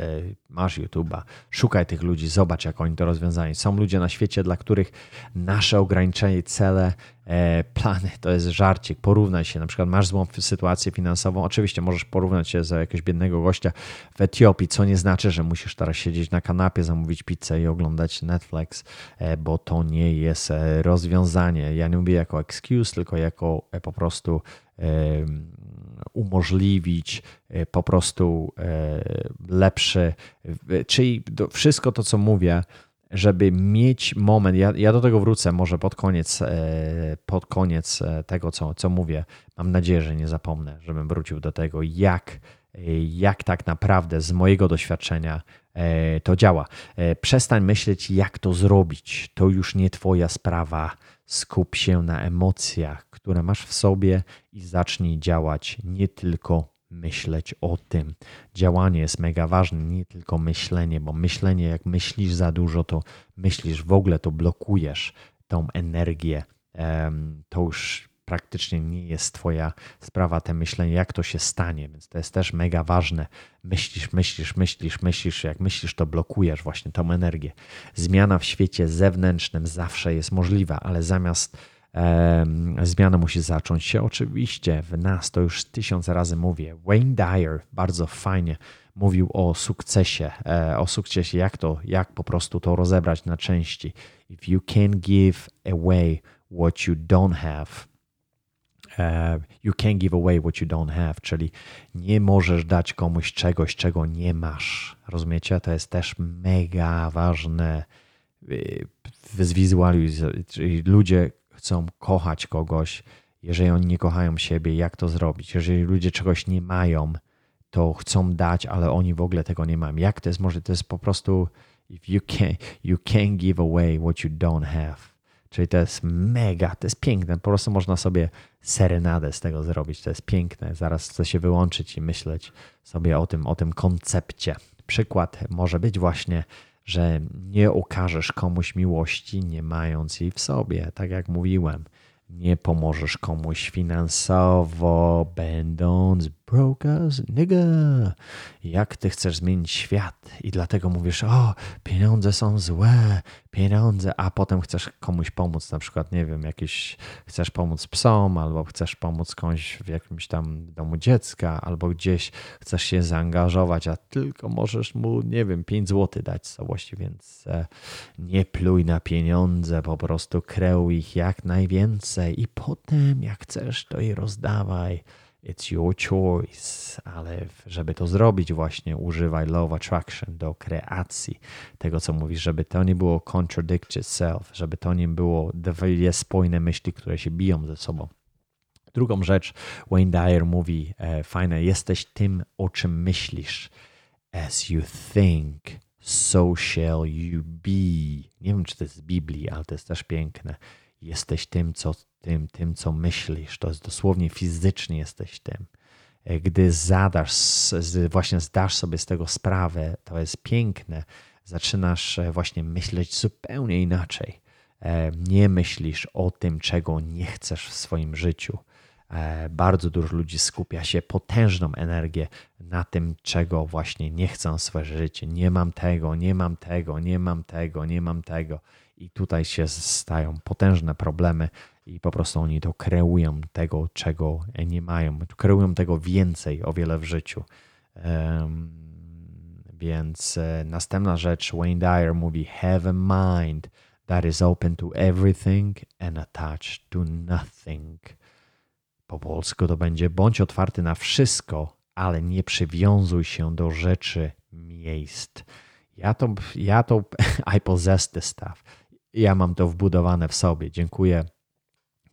masz YouTube'a, szukaj tych ludzi, zobacz jak oni to rozwiązali. Są ludzie na świecie, dla których nasze ograniczenie, cele, e, plany to jest żarcik. Porównaj się, na przykład masz złą sytuację finansową, oczywiście możesz porównać się za jakiegoś biednego gościa w Etiopii, co nie znaczy, że musisz teraz siedzieć na kanapie, zamówić pizzę i oglądać Netflix, e, bo to nie jest rozwiązanie. Ja nie mówię jako excuse, tylko jako po prostu umożliwić e, po prostu e, lepszy, czyli wszystko to, co mówię, żeby mieć moment, ja, ja do tego wrócę może pod koniec, e, pod koniec tego, co, co mówię. Mam nadzieję, że nie zapomnę, żebym wrócił do tego, jak, jak tak naprawdę z mojego doświadczenia to działa. Przestań myśleć, jak to zrobić. To już nie Twoja sprawa. Skup się na emocjach, które masz w sobie i zacznij działać, nie tylko myśleć o tym. Działanie jest mega ważne, nie tylko myślenie, bo myślenie, jak myślisz za dużo, to myślisz w ogóle, to blokujesz tą energię. To już praktycznie nie jest Twoja sprawa, te myślenie, jak to się stanie, więc to jest też mega ważne. Myślisz, myślisz, myślisz, myślisz, jak myślisz, to blokujesz właśnie tą energię. Zmiana w świecie zewnętrznym zawsze jest możliwa, ale zamiast zmiana musi zacząć się oczywiście w nas, to już tysiąc razy mówię. Wayne Dyer bardzo fajnie mówił o sukcesie, e, o sukcesie, jak to, jak po prostu to rozebrać na części. If you can give away what you don't have, you can give away what you don't have, czyli nie możesz dać komuś czegoś, czego nie masz. Rozumiecie? To jest też mega ważne. Zwizualizuj, czyli ludzie chcą kochać kogoś, jeżeli oni nie kochają siebie, jak to zrobić? Jeżeli ludzie czegoś nie mają, to chcą dać, ale oni w ogóle tego nie mają. Jak to jest może? To jest po prostu if you can you can give away what you don't have. Czyli to jest mega, to jest piękne. Po prostu można sobie serenadę z tego zrobić. To jest piękne. Zaraz chcę się wyłączyć i myśleć sobie o tym, o tym koncepcie. Przykład może być właśnie że nie okażesz komuś miłości, nie mając jej w sobie. Tak jak mówiłem, nie pomożesz komuś finansowo, będąc broke as nigga. Jak ty chcesz zmienić świat i dlatego mówisz, o, pieniądze są złe, pieniądze, a potem chcesz komuś pomóc, na przykład, nie wiem, jakiś, chcesz pomóc psom, albo chcesz pomóc komuś w jakimś tam domu dziecka, albo gdzieś chcesz się zaangażować, a tylko możesz mu, nie wiem, 5 zł dać z całości, więc e, nie pluj na pieniądze, po prostu kreuj ich jak najwięcej i potem, jak chcesz, to je rozdawaj It's your choice, ale żeby to zrobić, właśnie używaj Law Attraction do kreacji tego, co mówisz, żeby to nie było contradict itself, żeby to nie było dwie spójne myśli, które się biją ze sobą. Drugą rzecz, Wayne Dyer mówi, e, fajne, jesteś tym, o czym myślisz. As you think, so shall you be. Nie wiem, czy to jest z Biblii, ale to jest też piękne. Jesteś tym, co tym, tym, co myślisz. To jest dosłownie fizycznie jesteś tym. E, gdy zadasz, właśnie zdasz sobie z tego sprawę, to jest piękne. Zaczynasz e, właśnie myśleć zupełnie inaczej. E, nie myślisz o tym, czego nie chcesz w swoim życiu. Bardzo dużo ludzi skupia się potężną energię na tym, czego właśnie nie chcą w swoje życie. Nie mam tego, nie mam tego, nie mam tego, nie mam tego. I tutaj się stają potężne problemy i po prostu oni to kreują tego, czego nie mają. Kreują tego więcej o wiele w życiu. Więc e, następna rzecz, Wayne Dyer mówi: Have a mind that is open to everything and attached to nothing. Po polsku to będzie: bądź otwarty na wszystko, ale nie przywiązuj się do rzeczy, miejsc. Ja to, ja to, (laughs) I possess this stuff. Ja mam to wbudowane w sobie. Dziękuję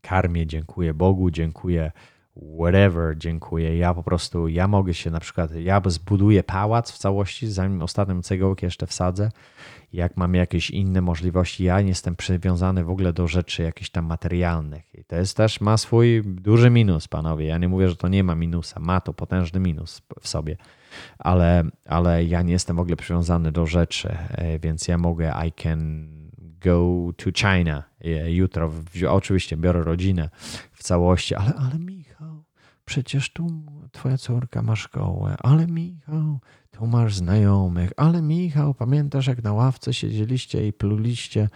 karmię, dziękuję Bogu, dziękuję whatever, dziękuję. Ja po prostu, ja mogę się na przykład, ja zbuduję pałac w całości, zanim ostatnią cegiełkę jeszcze wsadzę. Jak mam jakieś inne możliwości, ja nie jestem przywiązany w ogóle do rzeczy jakichś tam materialnych. I to jest też, ma swój duży minus, panowie. Ja nie mówię, że to nie ma minusa, ma to potężny minus w sobie. Ale, ale ja nie jestem w ogóle przywiązany do rzeczy, e, więc ja mogę, I can go to China. Jutro. Oczywiście biorę rodzinę w całości, ale, ale Michał, przecież tu twoja córka ma szkołę, ale Michał, tu masz znajomych, ale Michał, pamiętasz jak na ławce siedzieliście i pluliście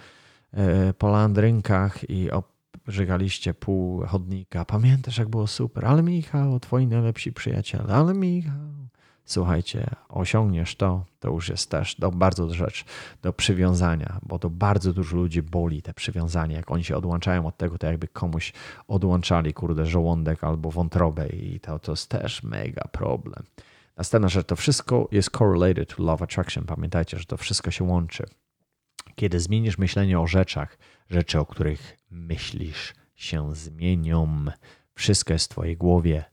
e, po landrynkach i obrzygaliście pół chodnika, pamiętasz jak było super, ale Michał, twoi najlepsi przyjaciele, ale Michał, słuchajcie, osiągniesz to, to już jest też do, bardzo rzecz do przywiązania, bo to bardzo dużo ludzi boli te przywiązanie. Jak oni się odłączają od tego, to jakby komuś odłączali, kurde, żołądek albo wątrobę i to, to jest też mega problem. Następna rzecz, to wszystko jest correlated to love attraction. Pamiętajcie, że to wszystko się łączy. Kiedy zmienisz myślenie o rzeczach, rzeczy, o których myślisz, się zmienią. Wszystko jest w twojej głowie,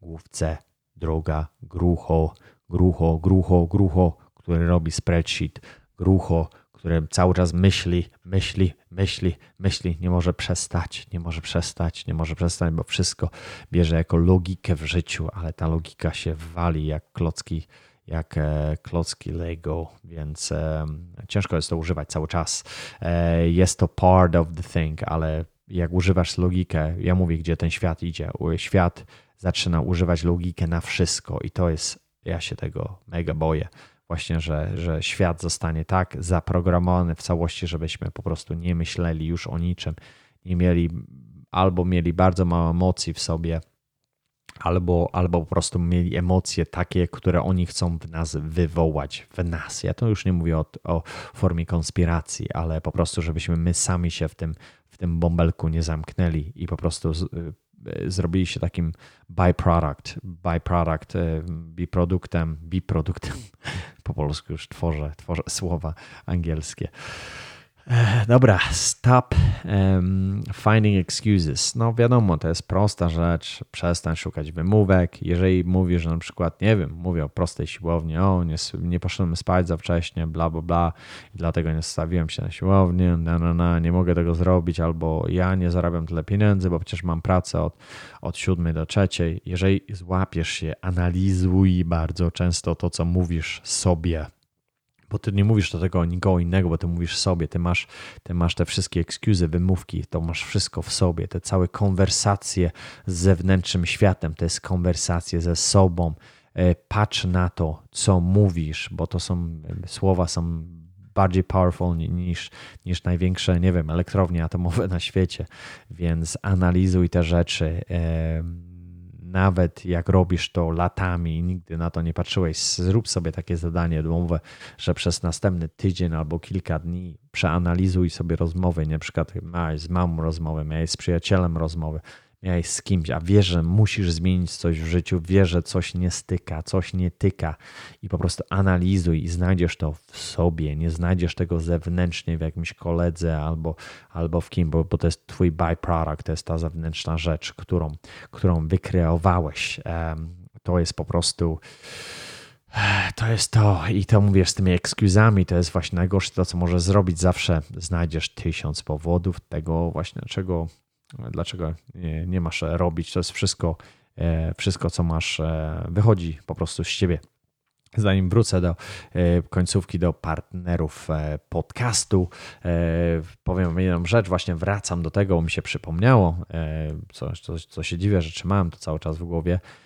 główce, droga, grucho, grucho, grucho, grucho, który robi spreadsheet, grucho, które cały czas myśli, myśli, myśli, myśli, nie może przestać, nie może przestać, nie może przestać, bo wszystko bierze jako logikę w życiu, ale ta logika się wali jak klocki, jak e, klocki Lego, więc e, ciężko jest to używać cały czas. E, jest to part of the thing, ale jak używasz logikę, ja mówię, gdzie ten świat idzie. Świat zaczyna używać logikę na wszystko i to jest, ja się tego mega boję. Właśnie, że, że świat zostanie tak zaprogramowany w całości, żebyśmy po prostu nie myśleli już o niczym, nie mieli albo mieli bardzo mało emocji w sobie, albo, albo po prostu mieli emocje takie, które oni chcą w nas wywołać, w nas. Ja to już nie mówię o, o formie konspiracji, ale po prostu, żebyśmy my sami się w tym, w tym bąbelku nie zamknęli i po prostu E, zrobili się takim byproduct, byproduct, e, biproduktem, biproduktem. (laughs) Po polsku już tworzę, tworzę słowa angielskie. Dobra, stop um, finding excuses. No wiadomo, to jest prosta rzecz. Przestań szukać wymówek. Jeżeli mówisz, że na przykład, nie wiem, mówię o prostej siłowni, o nie, nie poszedłem spać za wcześnie, bla, bla, bla i dlatego nie stawiłem się na siłownię, na, na, na, nie mogę tego zrobić, albo ja nie zarabiam tyle pieniędzy, bo przecież mam pracę od, od 7 do 3. Jeżeli złapiesz się, analizuj bardzo często to, co mówisz sobie bo ty nie mówisz do tego nikogo innego, bo ty mówisz sobie, ty masz, ty masz te wszystkie ekskuzy, wymówki, to masz wszystko w sobie, te całe konwersacje z zewnętrznym światem, to jest konwersacje ze sobą. E, patrz na to, co mówisz, bo to są słowa są bardziej powerful niż, niż największe, nie wiem, elektrownie atomowe (laughs) na świecie, więc analizuj te rzeczy nawet jak robisz to latami i nigdy na to nie patrzyłeś, zrób sobie takie zadanie domowe, że przez następny tydzień albo kilka dni przeanalizuj sobie rozmowy. Na przykład miałeś z mamą rozmowę, miałeś z przyjacielem rozmowę, miałeś z kimś, a wiesz, że musisz zmienić coś w życiu, wiesz, że coś nie styka, coś nie tyka i po prostu analizuj i znajdziesz to w sobie, nie znajdziesz tego zewnętrznie w jakimś koledze albo, albo w kim, bo, bo to jest twój byproduct, to jest ta zewnętrzna rzecz, którą, którą wykreowałeś. To jest po prostu to jest to i to mówię z tymi ekskuzami, to jest właśnie najgorsze to, co możesz zrobić. Zawsze znajdziesz tysiąc powodów tego właśnie, czego dlaczego nie, masz robić. To jest wszystko, e, wszystko, co masz, e, wychodzi po prostu z ciebie. Zanim wrócę do e, końcówki, do partnerów podcastu, powiem jedną rzecz, właśnie wracam do tego, mi się przypomniało, coś, co, co się dziwię, że trzymałem to cały czas w głowie, E,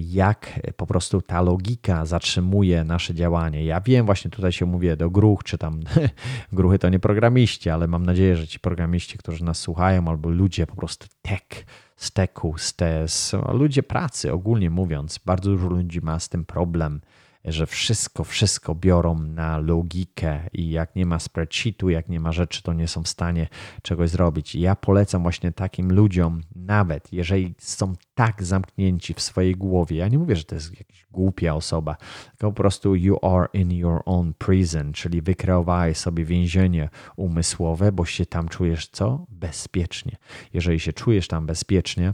jak po prostu ta logika zatrzymuje nasze działanie. Ja wiem, właśnie tutaj się mówię do gruch, czy tam (laughs) gruchy to nie programiści, ale mam nadzieję, że ci programiści, którzy nas słuchają, albo ludzie po prostu tech, z techu, z, te, z ludzie pracy ogólnie mówiąc, bardzo dużo ludzi ma z tym problem że wszystko, wszystko biorą na logikę i jak nie ma spreadsheetu, jak nie ma rzeczy, to nie są w stanie czegoś zrobić. I ja polecam właśnie takim ludziom, nawet jeżeli są tak zamknięci w swojej głowie, ja nie mówię, że to jest jakaś głupia osoba, tylko po prostu you are in your own prison, czyli wykreowałeś sobie więzienie umysłowe, bo się tam czujesz co? Bezpiecznie. Jeżeli się czujesz tam bezpiecznie,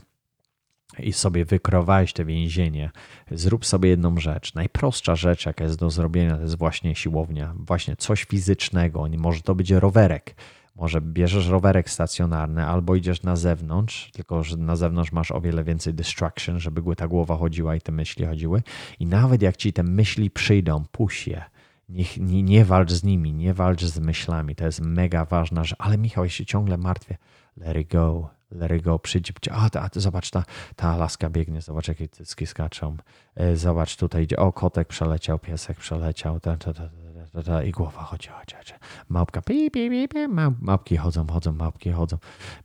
i sobie wykrować te więzienie, zrób sobie jedną rzecz. Najprostsza rzecz, jaka jest do zrobienia, to jest właśnie siłownia, właśnie coś fizycznego. Może to być rowerek. Może bierzesz rowerek stacjonarny albo idziesz na zewnątrz, tylko że na zewnątrz masz o wiele więcej distraction, żeby ta głowa chodziła i te myśli chodziły. I nawet jak ci te myśli przyjdą, puść je. Nie, nie, walcz z nimi, nie walcz z myślami. To jest mega ważna rzecz. Ale Michał, się ciągle martwię. Let it go, let it go, przyjdź, a, a zobacz, ta, ta laska biegnie, zobacz jakie cycki skaczą, e, zobacz tutaj idzie, o kotek przeleciał, piesek przeleciał, ta, ta, ta, ta, i głowa chodzi, chodzi, chodzi. Małpka, pi, pi, pi, pi, małpki chodzą, chodzą, małpki chodzą,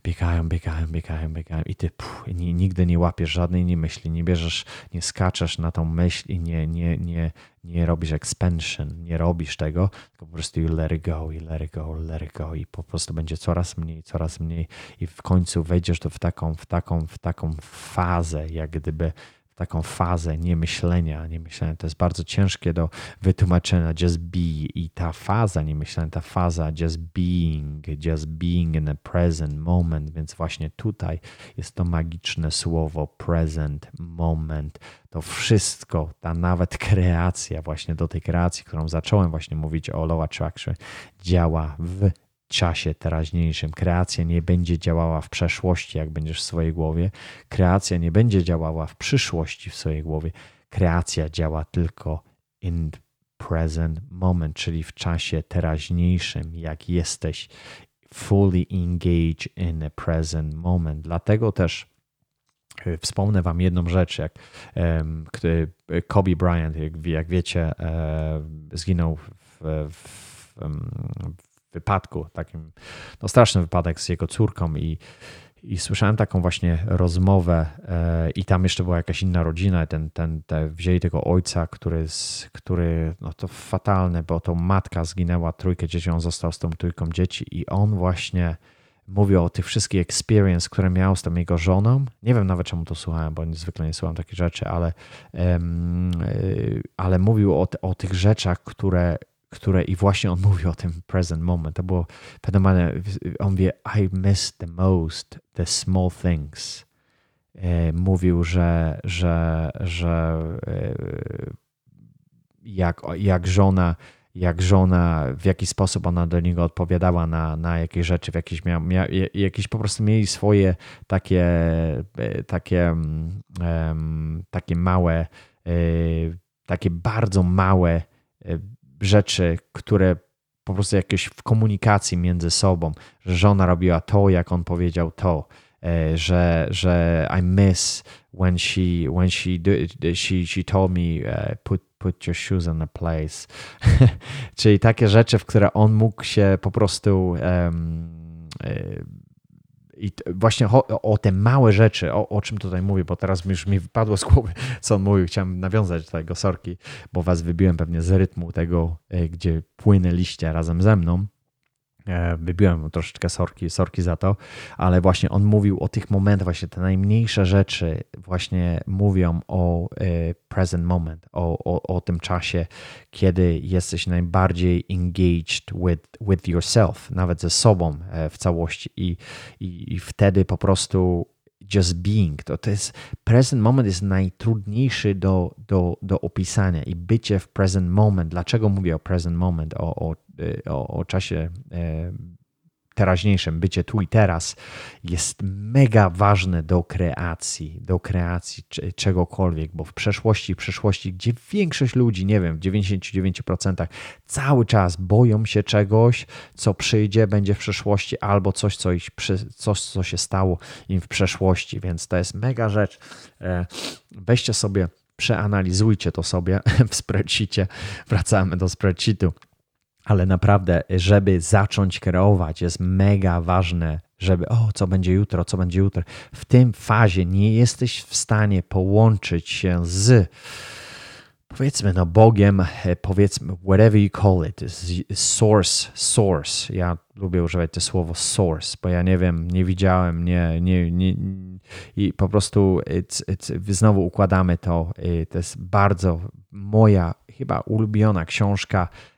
biegają, biegają, biegają, biegają i ty nigdy nie łapiesz żadnej nie myśli, nie bierzesz, nie skaczesz na tą myśl i nie, nie, nie, nie robisz expansion, nie robisz tego, tylko po prostu you let it go, i let it go, let it go i po prostu będzie coraz mniej, coraz mniej i w końcu wejdziesz to w taką, w taką, w taką fazę, jak gdyby taką fazę niemyślenia, niemyślenia. To jest bardzo ciężkie do wytłumaczenia, just be i ta faza niemyślenia, ta faza just being, just being in the present moment, więc właśnie tutaj jest to magiczne słowo present moment. To wszystko, ta nawet kreacja, właśnie do tej kreacji, którą zacząłem właśnie mówić o Law Attraction, działa w czasie teraźniejszym. Kreacja nie będzie działała w przeszłości, jak będziesz w swojej głowie. Kreacja nie będzie działała w przyszłości w swojej głowie. Kreacja działa tylko in present moment, czyli w czasie teraźniejszym, jak jesteś fully engaged in the present moment. Dlatego też e, Wspomnę Wam jedną rzecz, jak Kobe Bryant, jak, wiecie, e, zginął w, w wypadku, takim no straszny wypadek z jego córką i, i słyszałem taką właśnie rozmowę e, i tam jeszcze była jakaś inna rodzina, ten, ten, te, wzięli tego ojca, który, z, który, no to fatalne, bo to matka zginęła, trójkę dzieci, on został z tą trójką dzieci i on właśnie mówił o tych wszystkich experience, które miał z tą jego żoną. Nie wiem nawet czemu to słuchałem, bo zwykle nie słucham takich rzeczy, ale, um, ale mówił o, o tych rzeczach, które które i właśnie on (laughs) mówił o tym present moment. To było fenomenalne. On mówi, I miss the most the small things. E, mówił, że, że, że e, jak, jak żona jak żona, w jaki sposób ona do niego odpowiadała na, na jakieś rzeczy, w jakieś, mia, mia, jakieś po prostu mieli swoje takie, e, takie, um, takie małe, takie bardzo małe rzeczy, które po prostu jakieś w komunikacji między sobą, że żona robiła to, jak on powiedział to, e, że, że I miss when she when she she she told me uh, put put your shoes in the place. (laughs) Czyli takie rzeczy, w które on mógł się po prostu um, i właśnie o, o, te małe rzeczy, o, o, czym tutaj mówię, bo teraz już mi wypadło z głowy, (laughs) co on mówił. Chciałem nawiązać do tego sorki, bo was wybiłem pewnie z rytmu tego, e, gdzie płynęliście razem ze mną. E, wybiłem mu troszeczkę sorki, sorki za to, ale właśnie on mówił o tych momentach, właśnie te najmniejsze rzeczy właśnie mówią o e, present moment, o, o, o tym czasie, kiedy jesteś najbardziej engaged with, with yourself, nawet ze sobą e, w całości. I, i, i wtedy po prostu just being. To, to jest present moment jest najtrudniejszy do, do, do opisania i bycie w present moment. Dlaczego mówię o present moment, o, o, o, o czasie e, teraźniejszym, bycie tu i teraz jest mega ważne do kreacji, do kreacji czegokolwiek, bo w przeszłości, w przyszłości, gdzie większość ludzi, nie wiem, w 99% cały czas boją się czegoś, co przyjdzie, będzie w przyszłości, albo coś, co, ich, coś, co się stało im w przeszłości, więc to jest mega rzecz. E, weźcie sobie, przeanalizujcie to sobie (laughs) w spreadsheetie, wracamy do spreadsheetu ale naprawdę, żeby zacząć kreować, jest mega ważne, żeby o, co będzie jutro, co będzie jutro. W tym fazie nie jesteś w stanie połączyć się z powiedzmy no Bogiem, powiedzmy whatever you call it, source, source. Ja lubię używać to słowo source, bo ja nie wiem, nie widziałem, nie, nie, nie i po prostu it's, it's, znowu układamy to. To jest bardzo moja chyba ulubiona książka E,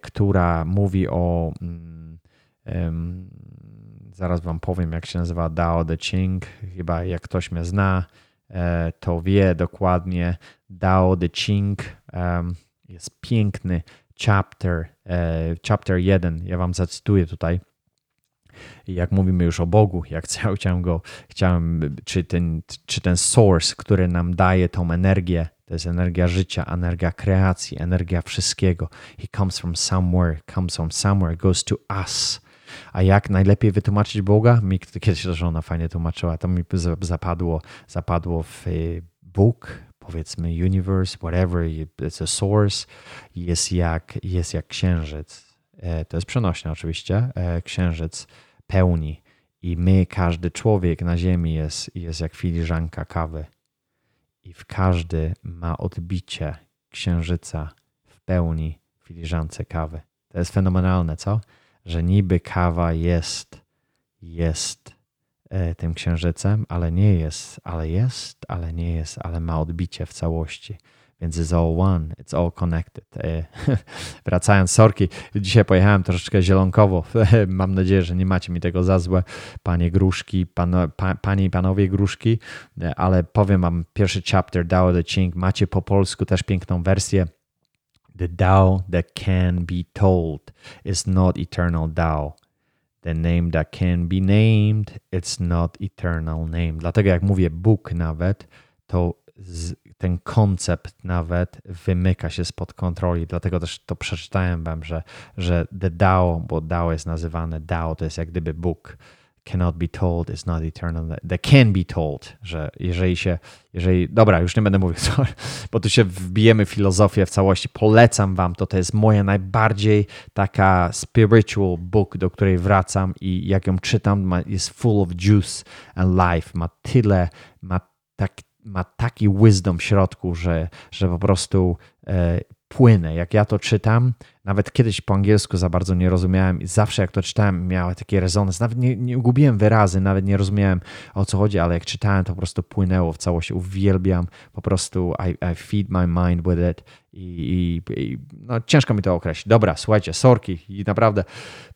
która mówi o. Mm, zaraz Wam powiem, jak się nazywa Dao De Ching. Chyba jak ktoś mnie zna, e, to wie dokładnie. Dao De Ching jest piękny chapter, e, chapter 1. Ja Wam zacytuję tutaj. Jak mówimy już o Bogu, jak (laughs) chciałem go, chciałem, czy ten, czy ten source, który nam daje tą energię, to jest energia życia, energia kreacji, energia wszystkiego. He comes from somewhere, comes from somewhere, goes to us. A jak najlepiej wytłumaczyć Boga? Mi kiedyś to żona fajnie tłumaczyła, to mi zapadło, zapadło w y, Bóg, powiedzmy universe, whatever, it's a source, jest jak, jest jak księżyc. E, to jest przenośne oczywiście, e, księżyc pełni i my, każdy człowiek na ziemi jest, jest jak filiżanka kawy i w każdy ma odbicie księżyca w pełni filiżance kawy. To jest fenomenalne, co? Że niby kawa jest, jest e, tym księżycem, ale nie jest, ale jest, ale nie jest, ale ma odbicie w całości. Więc it's all one, it's all connected. E, (laughs) wracając, sorki, dzisiaj pojechałem troszeczkę zielonkowo. (laughs) Mam nadzieję, że nie macie mi tego za złe, panie gruszki, pan, pa, panie i panowie gruszki, e, ale powiem wam, pierwszy chapter Dao De Ching, macie po polsku też piękną wersję. The Dao that can be told is not eternal Dao. The name that can be named, it's not eternal name. Dlatego jak mówię Bóg nawet, to z, ten koncept nawet wymyka się spod kontroli. Dlatego też to przeczytałem wam, że, że the Dao, bo Dao jest nazywane Dao, to jest jak gdyby Bóg cannot be told is not eternal. That can be told, że jeżeli się, jeżeli, dobra, już nie będę mówił, (laughs) sorry, bo tu się wbijemy w filozofię w całości. Polecam wam to, to jest moja najbardziej taka spiritual book, do której wracam i jak ją czytam, ma, jest full of juice and life, ma tyle, ma tak, ma taki wisdom w środku, że, że po prostu e, płynę. Jak ja to czytam, nawet kiedyś po angielsku za bardzo nie rozumiałem i zawsze jak to czytałem miałem taki rezonans. Nawet nie, nie gubiłem wyrazy, nawet nie rozumiałem o co chodzi, ale jak czytałem to po prostu płynęło w całości. Uwielbiam po prostu I, I feed my mind with it i, i, i, no, ciężko mi to określić. Dobra, słuchajcie, sorki i naprawdę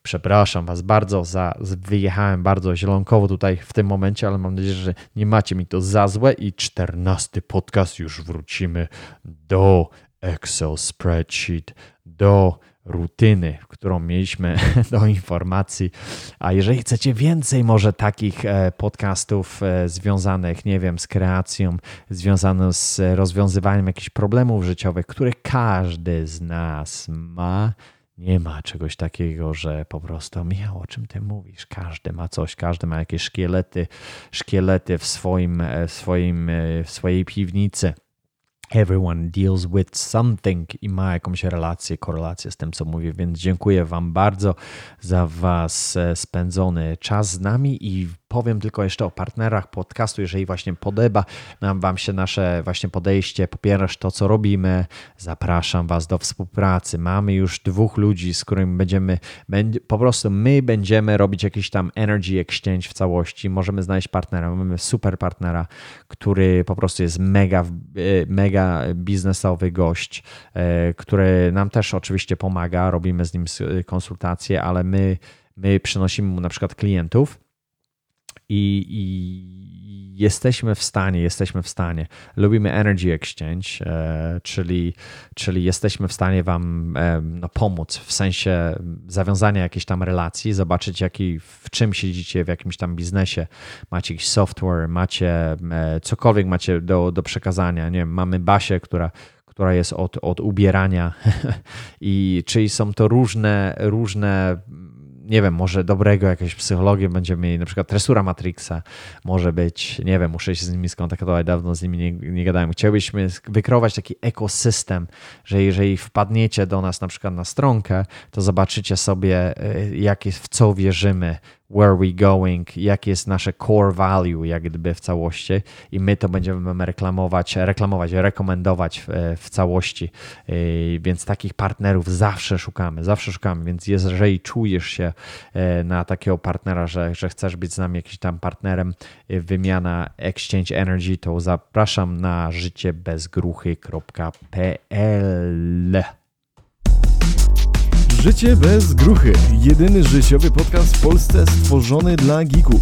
przepraszam was bardzo za, wyjechałem bardzo zielonkowo tutaj w tym momencie, ale mam nadzieję, że nie macie mi to za złe i czternasty podcast już wrócimy do Excel spreadsheet do rutyny, którą mieliśmy (laughs) do informacji. A jeżeli chcecie więcej może takich e, podcastów e, związanych, nie wiem, z kreacją, związanych z rozwiązywaniem jakichś problemów życiowych, które każdy z nas ma, nie ma czegoś takiego, że po prostu miał o czym ty mówisz. Każdy ma coś, każdy ma jakieś szkielety, szkielety w swoim, e, w swoim, w swojej piwnicy everyone deals with something i ma jakąś relację, korelację z tym, co mówię, więc dziękuję Wam bardzo za Was e, spędzony czas z nami i powiem tylko jeszcze o partnerach podcastu, jeżeli właśnie podoba nam Wam się nasze właśnie podejście, popierasz to, co robimy, zapraszam Was do współpracy. Mamy już dwóch ludzi, z którymi będziemy, po prostu my będziemy robić jakiś tam energy exchange w całości. Możemy znaleźć partnera, mamy super partnera, który po prostu jest mega, e, mega biznesowy gość, e, który nam też oczywiście pomaga, robimy z nim konsultacje, ale my, my przynosimy mu na przykład klientów i, i jesteśmy w stanie, jesteśmy w stanie. Lubimy Energy Exchange, e, czyli, czyli jesteśmy w stanie Wam e, no, pomóc w sensie zawiązania jakiejś tam relacji, zobaczyć jaki, w czym siedzicie, w jakimś tam biznesie, macie jakiś software, macie e, cokolwiek macie do, do przekazania. Nie wiem, mamy Basię, która która jest od, od ubierania (laughs) i czyli są to różne, różne nie wiem, może dobrego jakieś psychologię będziemy mieli, na przykład tresura Matrixa może być, nie wiem, muszę się z nimi skontaktować, dawno z nimi nie, nie gadałem. Chciałbyśmy wykreować taki ekosystem, że jeżeli wpadniecie do nas na przykład na stronkę, to zobaczycie sobie, y, jak jest, w co wierzymy, where we going, jakie jest nasze core value, jak gdyby w całości. I my to będziemy reklamować, reklamować, rekomendować w, całości. Yy, więc takich partnerów zawsze szukamy, zawsze szukamy, więc jeżeli czujesz się yy, na takiego partnera, że, że chcesz być z nami jakimś tam partnerem, yy, wymiana Exchange Energy, to zapraszam na życiebezgruchy.pl Życie bez gruchy. Jedyny życiowy podcast w Polsce stworzony dla geeków.